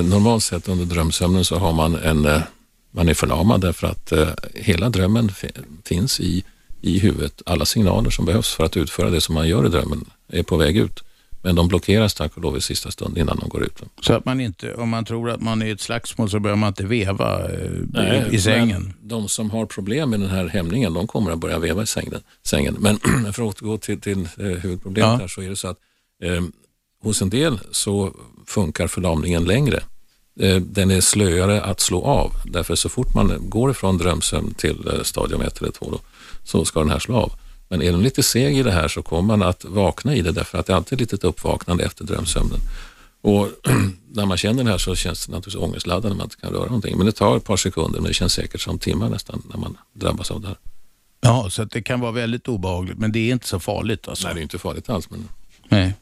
normalt sett under drömsömnen så har man en, eh, man är förlamad därför att eh, hela drömmen fi- finns i, i huvudet. Alla signaler som behövs för att utföra det som man gör i drömmen är på väg ut. Men de blockeras tack och lov i sista stund innan de går ut. Så att man inte, om man tror att man är i ett slagsmål så börjar man inte veva eh, i, i sängen. De som har problem med den här hämningen, de kommer att börja veva i sängen. sängen. Men för att återgå till, till eh, huvudproblemet Ja. här så är det så att eh, hos en del så funkar förlamningen längre. Eh, den är slöare att slå av. Därför så fort man går ifrån drömsömn till eh, stadium 1 eller 2 då, så ska den här slå av. Men är den lite seg i det här så kommer man att vakna i det därför att det är alltid ett litet uppvaknande efter drömsömnen. Och när man känner det här så känns det naturligtvis ångestladdat när man inte kan röra någonting. Men det tar ett par sekunder men det känns säkert som timmar nästan när man drabbas av det här. Ja, så det kan vara väldigt obehagligt, men det är inte så farligt alltså. Nej, det är inte farligt alls. Men... Nej.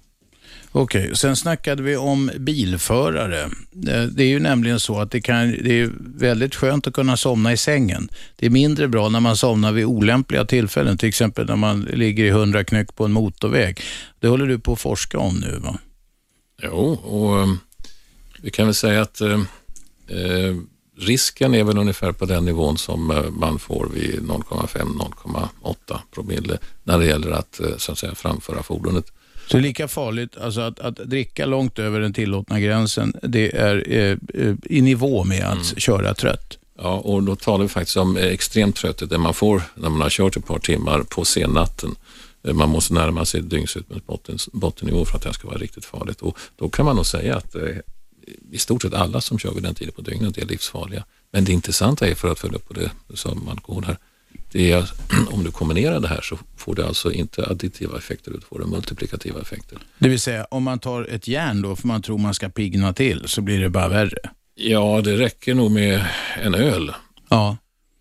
Okej, sen snackade vi om bilförare. Eh, det är ju nämligen så att det, kan, det är väldigt skönt att kunna somna i sängen. Det är mindre bra när man somnar vid olämpliga tillfällen, till exempel när man ligger i 100 knyck på en motorväg. Det håller du på att forska om nu va? Jo, och eh, vi kan väl säga att eh, eh, risken är väl ungefär på den nivån som man får vid 0,5-0,8 promille när det gäller att, så att säga, framföra fordonet. Så det är lika farligt alltså att, att dricka långt över den tillåtna gränsen, det är eh, eh, i nivå med att köra trött. Ja, och då talar vi faktiskt om extremt trötthet, det man får när man har kört ett par timmar på sennatten. Eh, Man måste närma sig dygnsrytmens botten, bottennivå för att det ska vara riktigt farligt. Och då kan man nog säga att eh, i stort sett alla som kör vid den tiden på dygnet är livsfarliga. Men det intressanta är, för att följa upp på det som alkohol här, det är om du kombinerar det här så får du alltså inte additiva effekter, du får multiplikativa effekter. Det vill säga, om man tar ett järn då, för man tror man ska pigna till, så blir det bara värre. Ja, det räcker nog med en öl. Ja.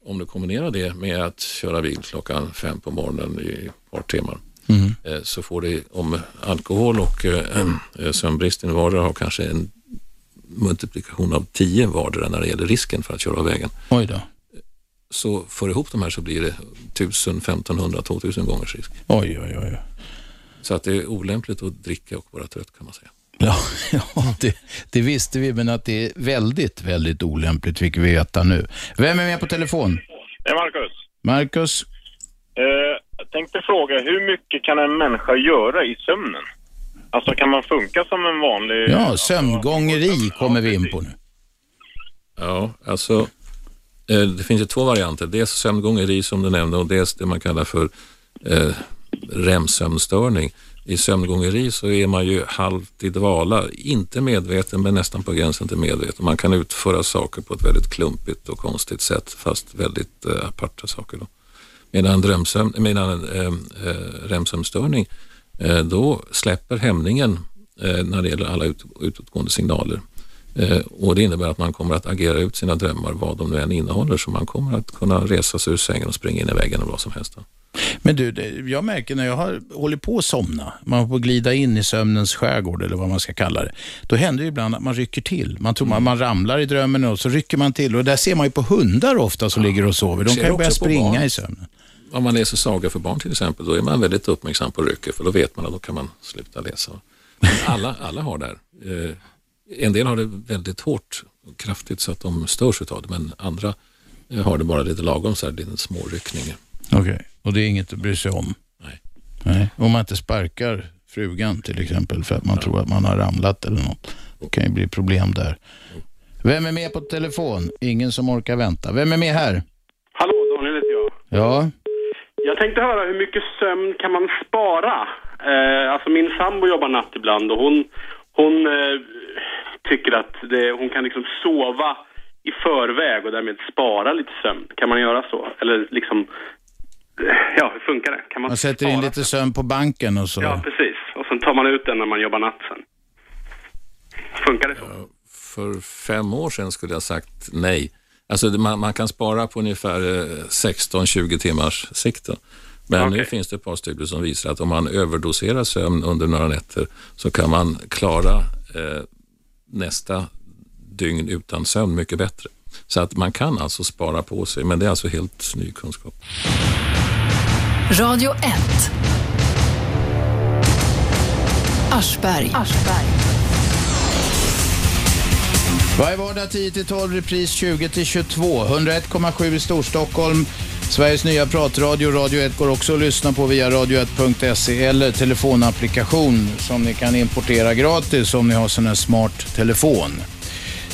Om du kombinerar det med att köra bil klockan fem på morgonen i ett par timmar Mm. eh, så får det, om alkohol och eh, eh, sömnbristen vardera har kanske en multiplikation av 10 vardera när det gäller risken för att köra av vägen. Oj då. Så för ihop de här så blir det 1000, 1500, 2000 gångers risk. Oj, oj, oj. Så att det är olämpligt att dricka och vara trött kan man säga. Ja, ja det, det visste vi, men att det är väldigt, väldigt olämpligt fick vi veta nu. Vem är med på telefon? Det är Marcus. Marcus? Eh, jag tänkte fråga, hur mycket kan en människa göra i sömnen? Alltså kan man funka som en vanlig... Ja, sömngångeri kommer vi in på nu. Ja, alltså Eh, det finns ju två varianter. Dels sömngångeri som du nämnde och dels det man kallar för eh, REM-sömnstörning. I sömngångeri så är man ju halvt i dvala, inte medveten men nästan på gränsen till medveten. Man kan utföra saker på ett väldigt klumpigt och konstigt sätt fast väldigt eh, aparta saker. Då. Medan, drömsöm, medan eh, eh, REM-sömnstörning, eh, då släpper hämningen eh, när det gäller alla ut, utåtgående signaler. Eh, och Det innebär att man kommer att agera ut sina drömmar vad de nu än innehåller så man kommer att kunna resa sig ur sängen och springa in i väggen och vad som helst. Men du, jag märker när jag har hållit på att somna, man att glida in i sömnens skärgård eller vad man ska kalla det, då händer det ibland att man rycker till. Man tror man, man ramlar i drömmen och så rycker man till och där ser man ju på hundar ofta som ligger och sover. De kan ju börja springa barn. i sömnen. Om man läser sagor för barn till exempel, då är man väldigt uppmärksam på rycket för då vet man att då kan man sluta läsa. Men alla, alla har det här. En del har det väldigt hårt och kraftigt så att de störs utav det, men andra eh, har det bara lite lagom så här, lite små ryckningar. Okej, och det är inget att bry sig om? Nej. Nej. Om man inte sparkar frugan till exempel för att man tror att man har ramlat eller något. Det kan ju bli problem där. Vem är med på telefon? Ingen som orkar vänta. Vem är med här? Hallå, Daniel heter jag. Ja, Jag tänkte höra hur mycket sömn kan man spara? Eh, alltså min sambo jobbar natt ibland och hon, hon eh, tycker att det, hon kan liksom sova i förväg och därmed spara lite sömn. Kan man göra så? Eller liksom, eh, ja hur funkar det? Kan man, man sätter in lite sömn på banken och så. Ja, precis. Och sen tar man ut den när man jobbar natt sen. Funkar det så? För fem år sedan skulle jag sagt nej. Alltså man, man kan spara på ungefär eh, 16-20 timmars sikt. då. Men nu finns det ett par studier som visar att om man överdoserar sömn under några nätter så kan man klara eh, nästa dygn utan sömn mycket bättre. Så att man kan alltså spara på sig, men det är alltså helt ny kunskap. Radio 1. Aschberg. Varje vardag 10-12, repris 20-22. 101,7 i Storstockholm. Sveriges nya pratradio, Radio 1, går också att lyssna på via radio1.se eller telefonapplikation som ni kan importera gratis om ni har sån här smart telefon.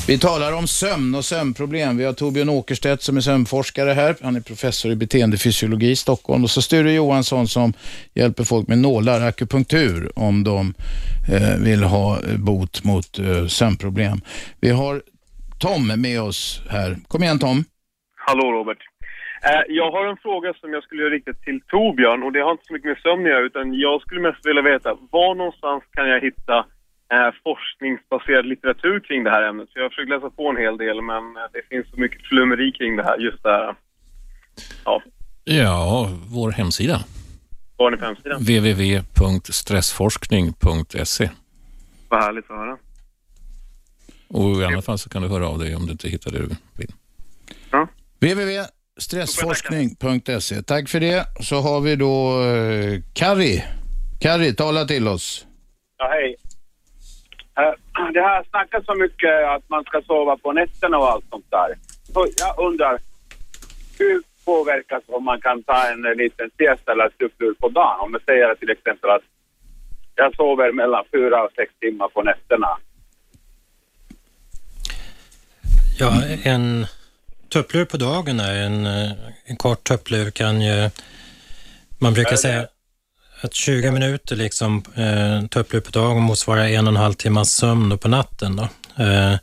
Vi talar om sömn och sömnproblem. Vi har Torbjörn Åkerstedt som är sömnforskare här. Han är professor i beteendefysiologi i Stockholm. Och så Sture Johansson som hjälper folk med nålar, akupunktur, om de eh, vill ha bot mot eh, sömnproblem. Vi har Tom med oss här. Kom igen Tom. Hallå Robert. Eh, jag har en fråga som jag skulle göra riktat till Torbjörn och det har inte så mycket med sömn att göra utan jag skulle mest vilja veta var någonstans kan jag hitta eh, forskningsbaserad litteratur kring det här ämnet? Så jag har försökt läsa på en hel del men eh, det finns så mycket flummeri kring det här, just det här. Ja, Ja, vår hemsida. var ni på hemsidan? www.stressforskning.se Vad härligt att höra. Och i alla fall så kan du höra av dig om du inte hittar det du vill. www.stressforskning.se. Tack för det. Så har vi då eh, Kari. Kari, tala till oss. Ja, hej. Eh, Det har snackats så mycket att man ska sova på nätterna och allt sånt där. Så jag undrar, hur påverkas om man kan ta en liten siesta eller stupplur på dagen? Om jag säger till exempel att jag sover mellan fyra och sex timmar på nätterna. Ja, en tupplur på dagen är en, eh, en kort tupplur kan ju, man brukar säga att 20 minuter liksom eh, tupplur på dagen motsvarar en och en halv timmas sömn på natten. Då. Eh,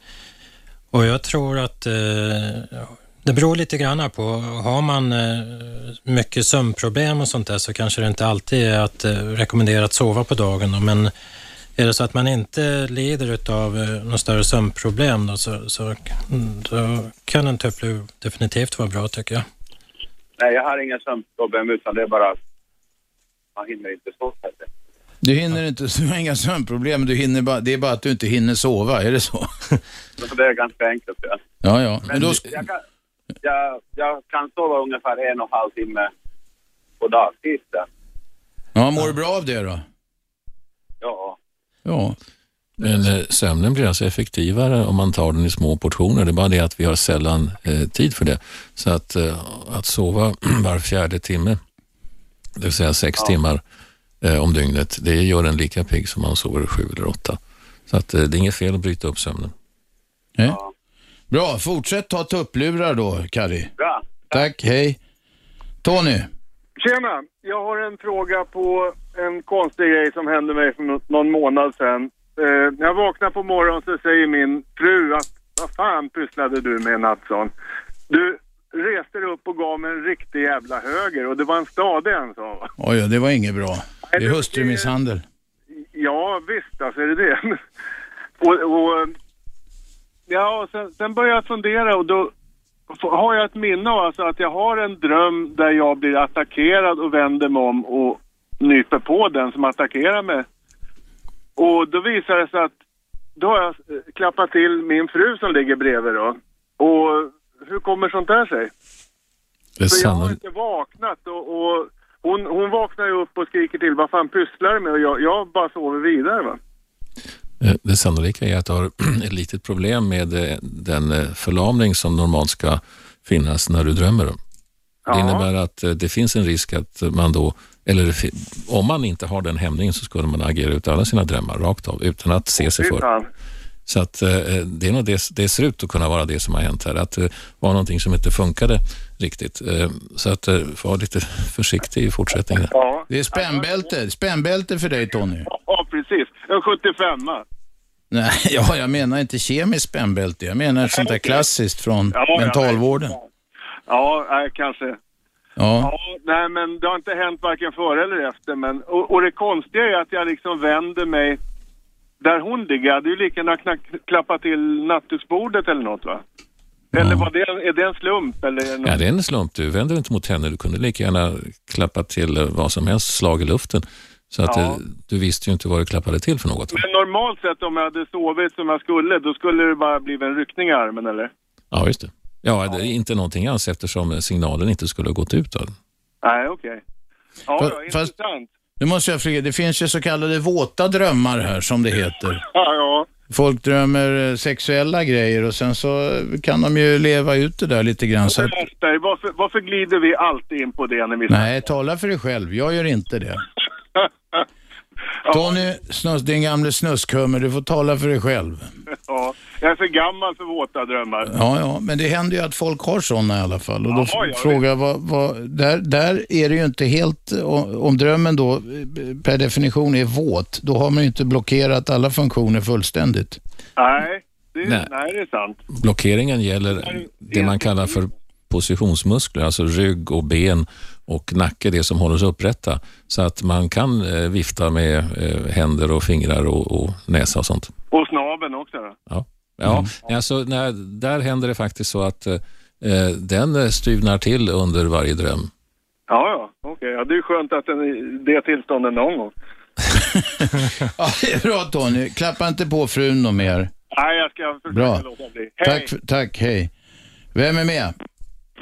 och jag tror att eh, det beror lite grann på, har man eh, mycket sömnproblem och sånt där så kanske det inte alltid är att eh, rekommendera att sova på dagen. Då. Men är det så att man inte lider av eh, några större sömnproblem då, så, så mm, då kan en tupplur definitivt vara bra tycker jag. Nej, jag har inga sömnproblem utan det är bara att man hinner inte sova. Du hinner inte, du har inga sömnproblem, du hinner bara, det är bara att du inte hinner sova, är det så? Det är ganska enkelt. Ja. Ja, ja. Men Men då, jag, kan, jag, jag kan sova ungefär en och en halv timme på dagtid. ja, mår du bra av det då? Ja. Ja. Men eh, sömnen blir alltså effektivare om man tar den i små portioner. Det är bara det att vi har sällan eh, tid för det. Så att, eh, att sova var fjärde timme, det vill säga sex timmar eh, om dygnet, det gör en lika pigg som man sover sju eller åtta. Så att eh, det är inget fel att bryta upp sömnen. Nej. Bra, fortsätt ta tupplurar då, Kari. Bra. Tack, hej. Tony. Tjena! Jag har en fråga på en konstig grej som hände mig för nå- någon månad sedan. Eh, när jag vaknar på morgonen så säger min fru att vad fan pysslade du med Nattsson? Du reste dig upp och gav mig en riktig jävla höger och det var en stadig en sa. Oj, ja, det var inget bra. Det är hustrumisshandel. Ja visst, alltså är det det. och, och, ja, och sen, sen började jag fundera och då har jag ett minne av alltså att jag har en dröm där jag blir attackerad och vänder mig om och nyper på den som attackerar mig. Och då visar det sig att då har jag eh, klappat till min fru som ligger bredvid då. Och hur kommer sånt där sig? Det är Så jag har inte vaknat och, och hon, hon vaknar ju upp och skriker till vad fan pysslar du med? Och jag, jag bara sover vidare va. Eh, det sannolika är att du har ett litet problem med eh, den eh, förlamning som normalt ska finnas när du drömmer. Det innebär att det finns en risk att man då, eller om man inte har den hämningen så skulle man agera ut alla sina drömmar rakt av utan att se sig för. Så att det, är nog det, det ser ut att kunna vara det som har hänt här, att det var någonting som inte funkade riktigt. Så att var lite försiktig i fortsättningen. Ja. Det är spännbälte, spännbälte för dig Tony. Ja, precis. En 75 Nej, ja, jag menar inte kemiskt spännbälte. Jag menar ett sånt där klassiskt från ja, mentalvården. Ja, nej, kanske. Ja. ja. Nej, men det har inte hänt varken före eller efter. Men, och, och det konstiga är att jag liksom vänder mig där hon ligger. Jag hade ju lika gärna klappa till nattduksbordet eller något va? Eller var det, är det en slump? Eller är det, ja, det är en slump. Du vänder inte mot henne. Du kunde lika gärna klappa till eh, vad som helst, slag i luften. Så att ja. Du visste ju inte vad du klappade till för något. Men normalt sett om jag hade sovit som jag skulle, då skulle det bara blivit en ryckning i armen eller? Ja, just det. Ja, det är inte någonting alls eftersom signalen inte skulle ha gått ut. Då. Nej, okej. Okay. Ja, Fast, ja, intressant. Nu måste jag fråga, det finns ju så kallade våta drömmar här som det heter. Ja, ja. Folk drömmer eh, sexuella grejer och sen så kan de ju leva ut det där lite grann. Så att... varför, varför glider vi alltid in på det när vi... Nej, tala för dig själv. Jag gör inte det. Tony, snus, din gamle snuskummer, du får tala för dig själv. Ja, jag är för gammal för våta drömmar. Ja, ja, men det händer ju att folk har sådana i alla fall. Och då ja, ja, frågar jag, vad, vad, där, där är det ju inte helt, om drömmen då per definition är våt, då har man ju inte blockerat alla funktioner fullständigt. Nej, det, nej. nej, det är sant. Blockeringen gäller det man kallar för positionsmuskler, alltså rygg och ben och nacke, det som håller oss upprätta. Så att man kan eh, vifta med eh, händer och fingrar och, och, näsa och sånt. Och snaben också då? Ja, ja mm. alltså, när, där händer det faktiskt så att eh, eh den styvnar till under varje dröm. Ja, ja, okej. Okay. Ja, det är skönt att den, det tillståndet någon gång. ja, det är bra Tony. Klappa inte på frun något mer. Nej, jag ska försöka bra. låta bli. Hej. Tack, tack, hej. Vem är med?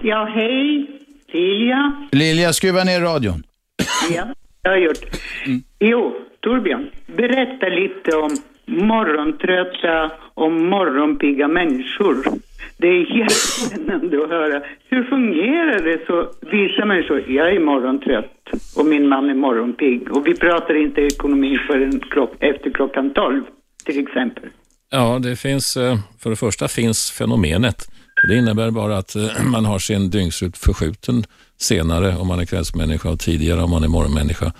Ja, hej. Lilja. Lilja, skruva ner radion. Ja, jag har gjort. Mm. Jo, Torbjörn, berätta lite om morgontrötta och morgonpigga människor. Det är jättespännande att höra. Hur fungerar det så vissa människor, jag är morgontrött och min man är morgonpigg och vi pratar inte ekonomi förrän klock, efter klockan tolv till exempel. Ja, det finns, eh, för det första finns fenomenet det innebär bara att eh, man har sin dygnsrytm förskjuten senare om man är kvällsmänniska och tidigare om man är morgonmänniska.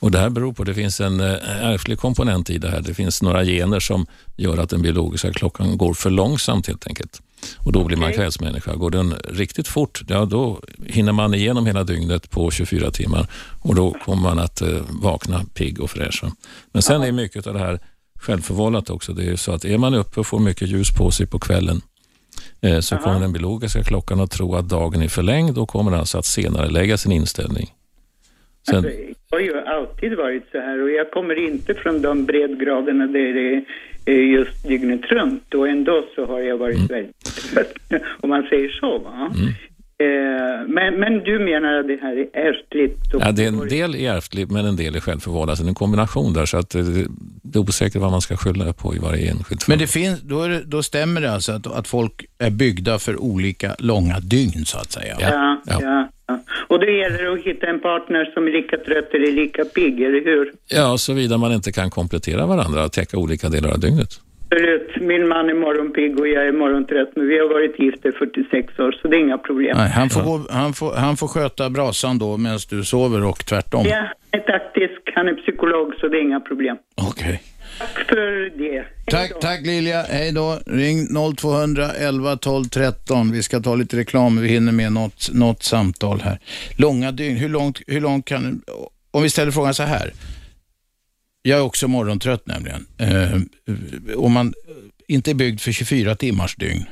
Och det här beror på att det finns en eh, ärftlig komponent i det här. Det finns några gener som gör att den biologiska klockan går för långsamt helt enkelt. Och då blir man kvällsmänniska. Går den riktigt fort, ja då hinner man igenom hela dygnet på 24 timmar och då kommer man att eh, vakna pigg och fräsch. Men sen är mycket av det här självförvållat också. Det är så att är man uppe och får mycket ljus på sig på kvällen så kommer den biologiska klockan att tro att dagen är förlängd och kommer alltså att senare lägga sin inställning. Sen... Alltså, jag har ju alltid varit så här och jag kommer inte från de breddgraderna där det är just dygnet runt och ändå så har jag varit mm. väldigt, om man säger så. Va? Mm. Eh, men, men du menar att det här är ärftligt? Ja, det är en del är ärftligt men en del är självförvållat. Alltså en kombination där så att det, det är osäkert vad man ska skylla på i varje enskilt fall. Men det finns, då, det, då stämmer det alltså att, att folk är byggda för olika långa dygn så att säga? Ja, ja. ja. ja. Och det gäller att hitta en partner som är lika trött eller lika pigg, eller hur? Ja, såvida man inte kan komplettera varandra och täcka olika delar av dygnet. Absolut. Min man är morgonpigg och jag är morgontrött, men vi har varit gifta i 46 år, så det är inga problem. Nej, han, får gå, han, får, han får sköta brasan då medan du sover och tvärtom? Ja, han är taktisk, han är psykolog, så det är inga problem. Okej. Okay. Tack för det. tack, tack Lilja. Hej då. Ring 0211 12 13. Vi ska ta lite reklam, vi hinner med något, något samtal här. Långa dygn, hur långt, hur långt kan... Om vi ställer frågan så här. Jag är också morgontrött nämligen. Eh, om man inte är byggd för 24 timmars dygn,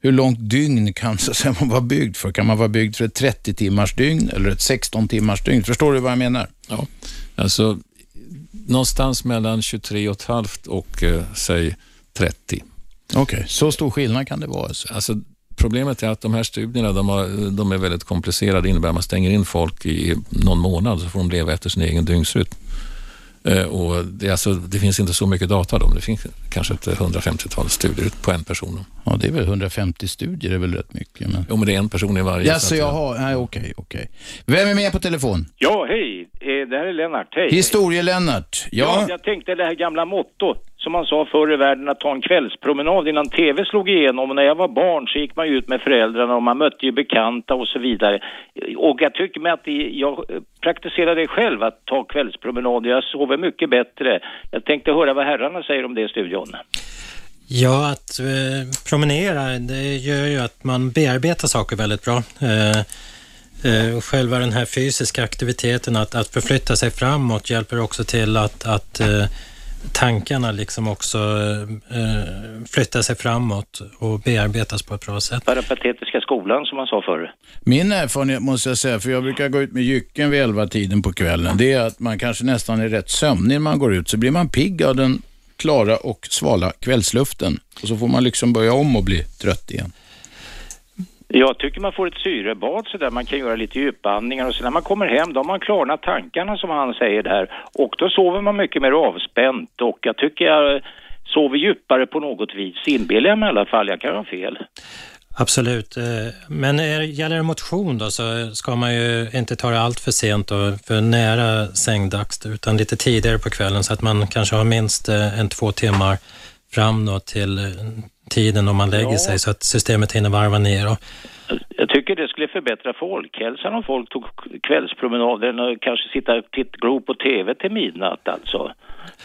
hur långt dygn kan så säga, man vara byggd för? Kan man vara byggd för ett 30 timmars dygn eller ett 16 timmars dygn? Förstår du vad jag menar? Ja, alltså någonstans mellan 23,5 och eh, säg 30. Okej, okay. så stor skillnad kan det vara? Alltså. alltså problemet är att de här studierna de, har, de är väldigt komplicerade. Det innebär att man stänger in folk i någon månad så får de leva efter sin egen dygnsrytm. Eh, och det, alltså, det finns inte så mycket data då, men det finns kanske ett 150-tal studier på en person. Ja, det är väl 150 studier, det är väl rätt mycket. Men... Jo, men det är en person i varje. Ja, så jaha, nej, okej, okej. Vem är med på telefon? Ja, hej. Eh, Det här är Lennart. Hej. Historie-Lennart. Ja. Ja, jag tänkte det här gamla motto som man sa förr i världen att ta en kvällspromenad innan tv slog igenom. Och när jag var barn så gick man ju ut med föräldrarna och man mötte ju bekanta och så vidare. Och jag tycker mig att jag praktiserar det själv att ta kvällspromenad. Jag sover mycket bättre. Jag tänkte höra vad herrarna säger om det i studion. Ja, att eh, promenera, det gör ju att man bearbetar saker väldigt bra. Eh, eh, själva den här fysiska aktiviteten, att, att förflytta sig framåt, hjälper också till att, att eh, tankarna liksom också eh, flyttar sig framåt och bearbetas på ett bra sätt. Parapatetiska skolan som man sa förr. min erfarenhet måste jag säga, för jag brukar gå ut med jycken vid elva tiden på kvällen, det är att man kanske nästan är rätt sömnig när man går ut, så blir man pigg av den klara och svala kvällsluften. Och så får man liksom börja om och bli trött igen. Jag tycker man får ett syrebad så där man kan göra lite djupandningar och sen när man kommer hem då har man klarnat tankarna som han säger där och då sover man mycket mer avspänt och jag tycker jag sover djupare på något vis, inbillar jag mig i alla fall, jag kan ha fel. Absolut. Eh, men är, gäller det motion då så ska man ju inte ta det allt för sent och för nära sängdags utan lite tidigare på kvällen så att man kanske har minst eh, en två timmar fram då till eh, tiden om man lägger Ja. sig så att systemet hinner varva ner. Och, Jag tycker det skulle förbättra folkhälsan om folk tog kvällspromenaden och kanske sitta och glo på TV till midnatt alltså.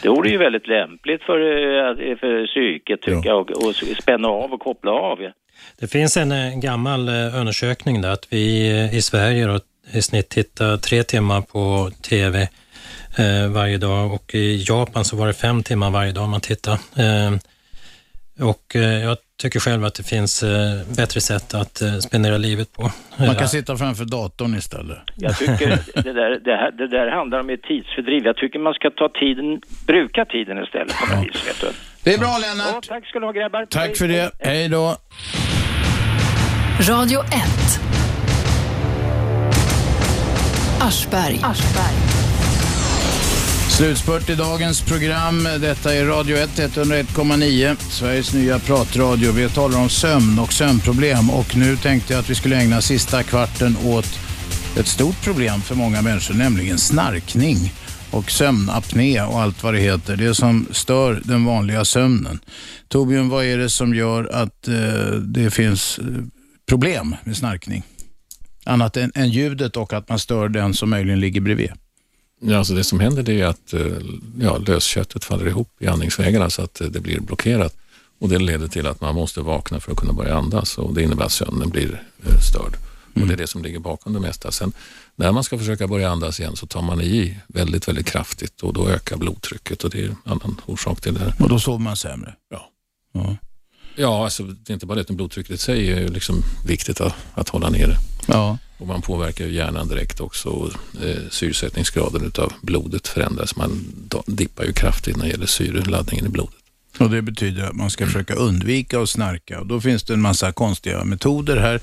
Det vore ju väldigt lämpligt för, eh, för psyket tycker jag och, och spänna av och koppla av. Det finns en eh, gammal undersökning där att vi i Sverige då, i snitt tittar tre timmar på TV varje dag och i Japan så var det fem timmar varje dag man tittar. Eh, och eh, jag tycker själv att det finns eh, bättre sätt att eh, spendera livet på. Man Eh, kan sitta framför datorn istället. Jag tycker det där, det, här, det där handlar om ett tidsfördriv. Jag tycker man ska ta tiden, bruka tiden istället på något vis. Vet du. Det är bra Lennart. Ja, tack ska du ha grabbar. Tack för det. Hej då. Radio 1. Aschberg. Slutspurt i dagens program. Detta är Radio 1, 101,9. Sveriges nya pratradio. Vi talar om sömn och sömnproblem och nu tänkte jag att vi skulle ägna sista kvarten åt ett stort problem för många människor, nämligen snarkning och sömnapné och allt vad det heter. Det som stör den vanliga sömnen. Torbjörn, vad är det som gör att eh, det finns eh, problem med snarkning? Annat än, än ljudet och att man stör den som möjligen ligger bredvid. Ja, alltså det som händer det är att eh, ja, lösköttet faller ihop i andningsvägarna så att eh, det blir blockerat. Och Det leder till att man måste vakna för att kunna börja andas och det innebär att sömnen blir eh, störd. Och Det är det som ligger bakom det mesta. Sen när man ska försöka börja andas igen så tar man i väldigt, väldigt kraftigt och då ökar blodtrycket och det är en annan orsak till det här. Och då sover man sämre? Ja. Ja. Ja, alltså, det är inte bara det, utan blodtrycket i sig är ju liksom viktigt att, att hålla nere. Ja. Och man påverkar ju hjärnan direkt också. Och, eh, syresättningsgraden utav blodet förändras. Man dippar ju kraftigt när det gäller syreladdningen i blodet. Och Det betyder att man ska försöka undvika att snarka. Och då finns det en massa konstiga metoder här.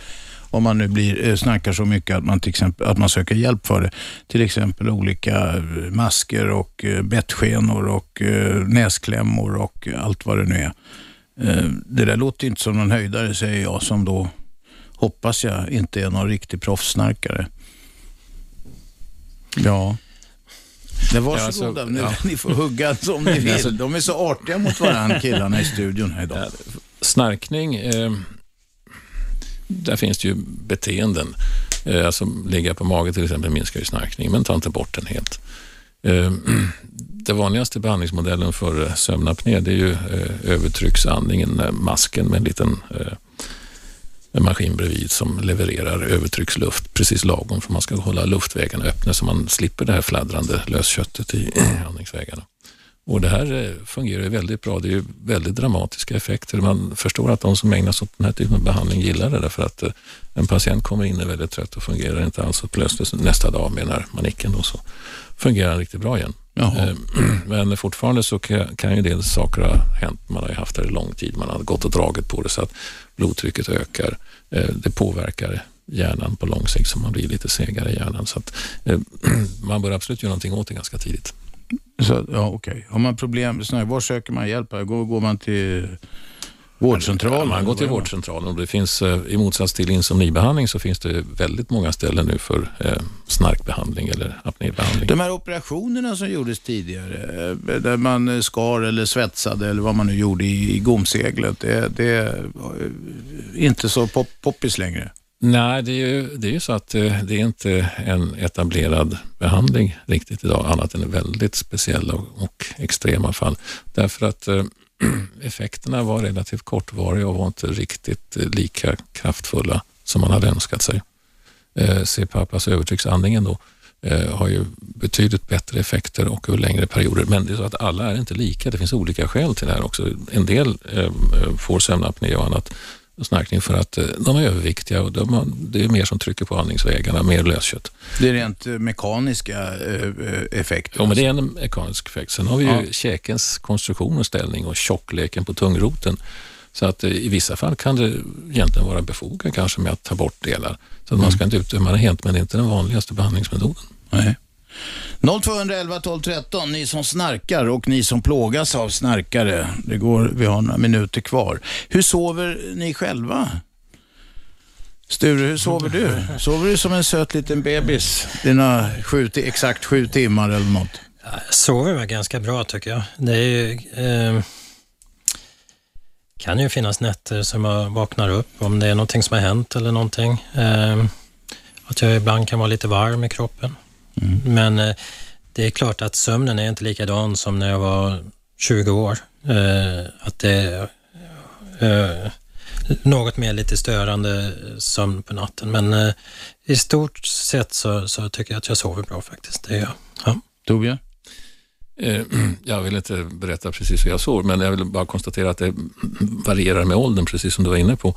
Om man nu blir, eh, snarkar så mycket att man, till exempel, att man söker hjälp för det. Till exempel olika eh, masker och eh, bettskenor och näsklämmor och allt vad det nu är. Det där låter inte som någon höjdare säger jag som då hoppas jag inte är någon riktig proffssnarkare. Ja. Det var Ja, så alltså. Nu, ja. Ni får hugga som ni vill. Alltså- De är så artiga mot varandra killarna i studion här idag. Snarkning, eh, där finns det ju beteenden. Eh, alltså ligga på mage till exempel minskar ju snarkning, men ta inte bort den helt. Eh, den vanligaste behandlingsmodellen för sömnapné det är ju eh, övertrycksandningen, masken med en liten eh, en maskin bredvid som levererar övertrycksluft precis lagom för man ska hålla luftvägarna öppna så man slipper det här fladdrande lösköttet i andningsvägarna. Och det här eh, fungerar ju väldigt bra. Det är ju väldigt dramatiska effekter. Man förstår att de som ägnar sig åt den här typen av behandling gillar det därför att eh, en patient kommer in är väldigt trött och fungerar inte alls och plötsligt nästa dag med den här manicken då så fungerar den riktigt bra igen. Jaha. Eh, Men fortfarande så kan, ju del saker ha hänt. Man har ju haft det i lång tid. Man har gått och dragit på det så att blodtrycket ökar. Eh, Det påverkar hjärnan på lång sikt så man blir lite segare i hjärnan. Så att, eh, man bör absolut göra någonting åt det ganska tidigt. Så, ja, okej. Har man problem, var söker man hjälp? Går, går man till vårdcentralen? Man går till vårdcentralen och det finns, eh, i motsats till insomnibehandling så finns det väldigt många ställen nu för eh, snarkbehandling eller apnébehandling. De här operationerna som gjordes tidigare, eh, där man skar eller svetsade eller vad man nu gjorde i, gomseglet, det, det är inte så pop, poppis längre. Nej, det är ju, det är ju så att det är inte en etablerad behandling riktigt idag, annat än väldigt speciella och, och extrema fall. Därför att effekterna var relativt kortvariga och var inte riktigt eh, lika kraftfulla som man hade önskat sig. Eh, CPAPas övertrycksandningen då eh, har ju betydligt bättre effekter och över längre perioder. Men det är så att alla är inte lika. Det finns olika skäl till det här också. En del eh, eh får sömnapné och annat snarkning för att eh, de är överviktiga och de har, det är mer som trycker på andningsvägarna, mer löskött. Det är rent eh, mekaniska eh, effekter? Ja, men det är en mekanisk effekt. Sen har vi ju ja. käkens konstruktion och ställning och tjockleken på tungroten. Så att i vissa fall kan det egentligen vara befogat kanske med att ta bort delar. Så att mm. man ska inte utdöma det helt, men det är inte den vanligaste behandlingsmetoden. Nej. 0211 12 13, ni som snarkar och ni som plågas av snarkare. Det går, vi har några minuter kvar. Hur sover ni själva? Sture, hur sover du? Sover du som en söt liten bebis? Dina sju, exakt sju timmar eller något? Jag sover väl ganska bra tycker jag. Det är ju, eh, kan ju finnas nätter som jag vaknar upp om det är någonting som har hänt eller någonting. Eh, att jag ibland kan vara lite varm i kroppen. Mm. Men eh, det är klart att sömnen är inte likadan som när jag var 20 år. Eh, att det är eh, något mer lite störande sömn på natten. Men i stort sett så, så, tycker jag att jag sover bra faktiskt. Det gör jag. Ja. Torbjörn? Jag vill inte berätta precis hur jag sover, men jag vill bara konstatera att det varierar med åldern, precis som du var inne på.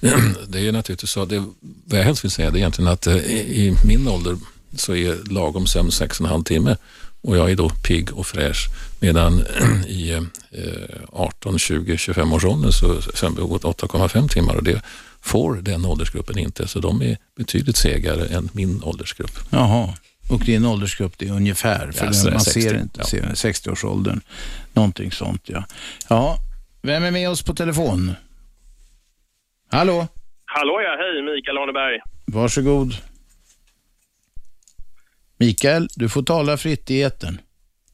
Det är naturligtvis så, det, vad jag helst vill säga är egentligen att i min ålder så är lagom sömn 6,5 timme och jag är då pigg och fräsch. Medan i eh, 18, 20, 25 års åldern så är sömnbehovet 8,5 timmar och det får den åldersgruppen inte. Så de är betydligt segare än min åldersgrupp. Jaha, och din åldersgrupp det är ungefär? För ja, man 60, ser inte, ja. 60-årsåldern. Någonting sånt ja. Ja, vem är med oss på telefon? Hallå? Hallå ja, hej Mikael Arneberg. Varsågod. Mikael, du får tala fritt i etern.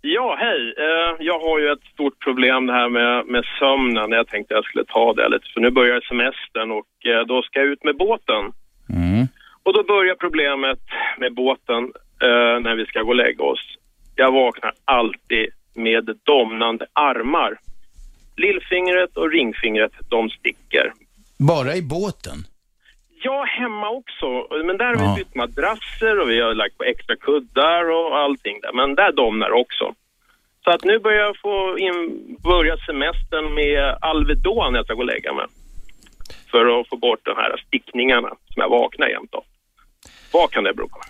Ja, hej. Eh, jag har ju ett stort problem det här med, med sömnen. Jag tänkte jag skulle ta det lite, för nu börjar semestern och eh, då ska jag ut med båten. Mm. Och då börjar problemet med båten eh, när vi ska gå och lägga oss. Jag vaknar alltid med domnande armar. Lillfingret och ringfingret, de sticker. Bara i båten? Ja, hemma också. Men där har vi bytt madrasser och vi har lagt på extra kuddar och allting där. Men där domnar också. Så att nu börjar jag få in, börja semestern med Alvedon när jag ska gå och lägga mig. För att få bort de här stickningarna som jag vaknar jämt av. Vad kan det bero på?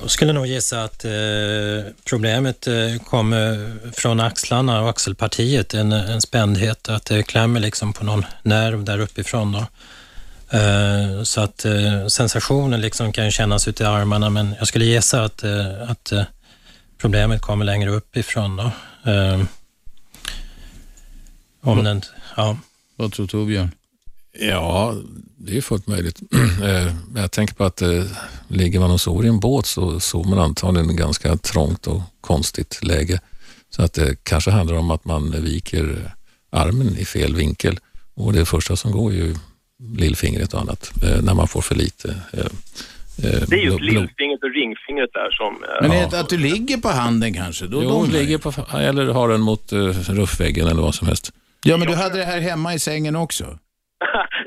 Jag skulle nog gissa att eh, problemet eh, kommer från axlarna och axelpartiet, en, en spändhet, att det klämmer liksom på någon nerv där uppifrån. Då. Eh, så att eh, sensationen liksom kan kännas ute i armarna, men jag skulle gissa att, eh, att problemet kommer längre uppifrån. Då. Om den, ja. Vad tror Torbjörn? Ja, det är fullt möjligt. Jag tänker på att ligger man och sover i en båt så sover man antagligen ganska trångt och konstigt läge. Så att det kanske handlar om att man viker armen i fel vinkel och det första som går är ju lillfingret och annat eh, när man får för lite eh, eh, det är just lillfingret och ringfingret där som... Men är det att du ligger på handen kanske? Då jo, ligger på, eller har den mot ruffväggen eller vad som helst. Ja, men du hade det här hemma i sängen också?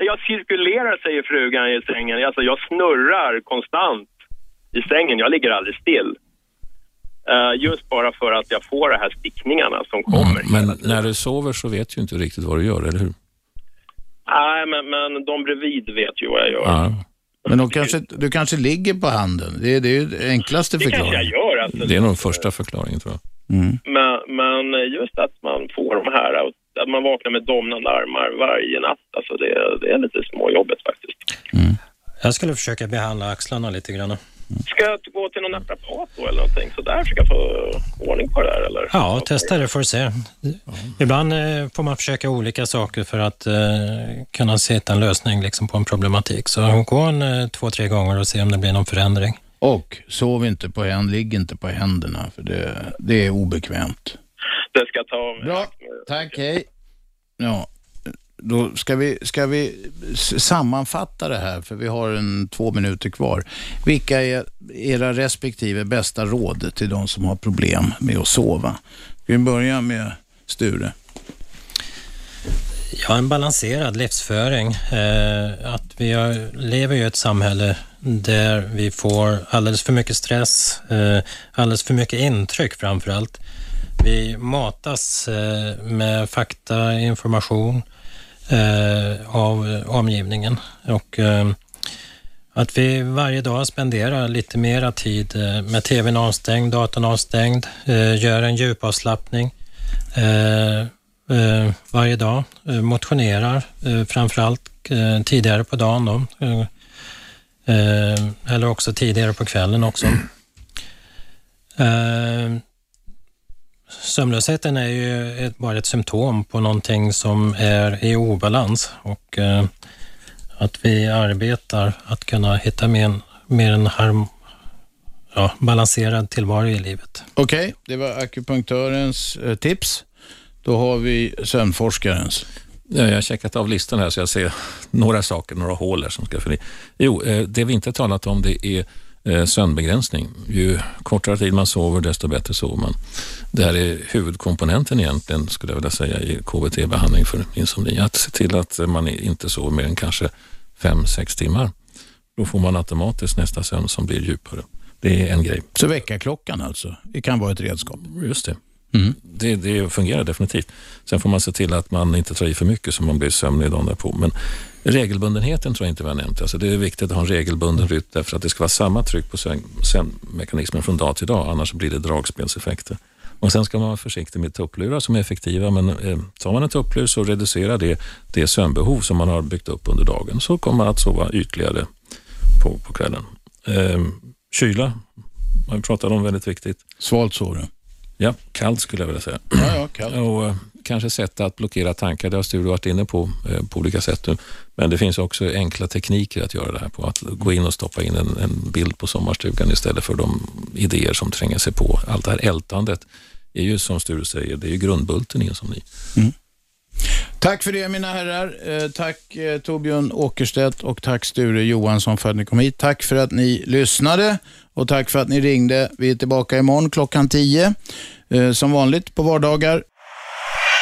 jag cirkulerar, säger frugan i sängen. Alltså, jag snurrar konstant i sängen. Jag ligger aldrig still. Uh, just bara för att jag får de här stickningarna som kommer. Mm, men när du sover så vet du inte riktigt vad du gör, eller hur? Nej, men, men de bredvid vet ju vad jag gör. Ja. Men de kanske, du kanske ligger på handen? Det, det är ju den enklaste förklaringen. Det kanske jag gör. Alltså. Det är nog första förklaringen tror jag. Mm. Men, men just att man får de här, att man vaknar med domnande armar varje natt, alltså det, det är lite småjobbigt faktiskt. Mm. Jag skulle försöka behandla axlarna lite grann. Ska jag gå till någon naprapat då eller någonting sådär? Försöka få ordning på det där eller? Ja, testa det får du se. Ibland eh, får man försöka olika saker för att eh, kunna se en lösning liksom, på en problematik. Så gå en eh, två, tre gånger och se om det blir någon förändring. Och sov inte på händerna, ligg inte på händerna för det, det är obekvämt. Det ska jag ta mig. Bra, tack, hej. Ja, då ska vi, ska vi sammanfatta det här, för vi har en två minuter kvar. Vilka är era respektive bästa råd till de som har problem med att sova? Vi börjar med Sture. Ja, en balanserad livsföring. Eh, att vi har, lever i ett samhälle där vi får alldeles för mycket stress, eh, alldeles för mycket intryck framför allt. Vi matas eh, med fakta, information eh, av omgivningen och eh, att vi varje dag spenderar lite mera tid eh, med tvn avstängd, datorn avstängd, eh, gör en djupavslappning eh, eh varje dag, eh, motionerar eh, framförallt eh, tidigare på dagen då. Eh, eh eller också tidigare på kvällen också. Eh, Sömnlösheten är ju ett, bara ett symptom på någonting som är i obalans och eh, att vi arbetar att kunna hitta mer, mer en harm, ja, balanserad tillvaro i livet. Okej, okay, det var akupunktörens eh, tips. Då har vi sömnforskarens. Ja, jag har checkat av listan här så jag ser några saker, några hål här som ska förbi. Jo, eh, det vi inte talat om det är sömnbegränsning. Ju kortare tid man sover, desto bättre sover man. Det här är huvudkomponenten egentligen, skulle jag vilja säga, i KBT-behandling för insomni. Att se till att man inte sover mer än kanske fem sex timmar. Då får man automatiskt nästa sömn som blir djupare. Det är en grej. Så väckarklockan alltså, det kan vara ett redskap? Just det. Mm. Det, det fungerar definitivt. Sen får man se till att man inte tar i för mycket så man blir sömnig dagen därpå. Men regelbundenheten tror jag inte vi har nämnt. Alltså det är viktigt att ha en regelbunden rytm därför att det ska vara samma tryck på sömnmekanismen från dag till dag, annars blir det dragspelseffekter. Och Sen ska man vara försiktig med tupplurar som är effektiva, men eh, tar man en tupplur så reducerar det det sömnbehov som man har byggt upp under dagen, så kommer man att sova ytligare på, på kvällen. Eh, kyla vi pratat om, väldigt viktigt. Svalt sover Ja, kallt skulle jag vilja säga. Ja, ja, kallt. Och, eh, kanske sätt att blockera tankar, det har Sture varit inne på eh, på olika sätt nu. Men det finns också enkla tekniker att göra det här på. Att gå in och stoppa in en, en bild på sommarstugan istället för de idéer som tränger sig på. Allt det här ältandet är ju som Sture säger, det är ju grundbulten i insomni. Mm. Tack för det mina herrar. Eh, tack eh, Torbjörn Åkerstedt och tack Sture Johansson för att ni kom hit. Tack för att ni lyssnade och tack för att ni ringde. Vi är tillbaka imorgon klockan 10 eh, som vanligt på vardagar.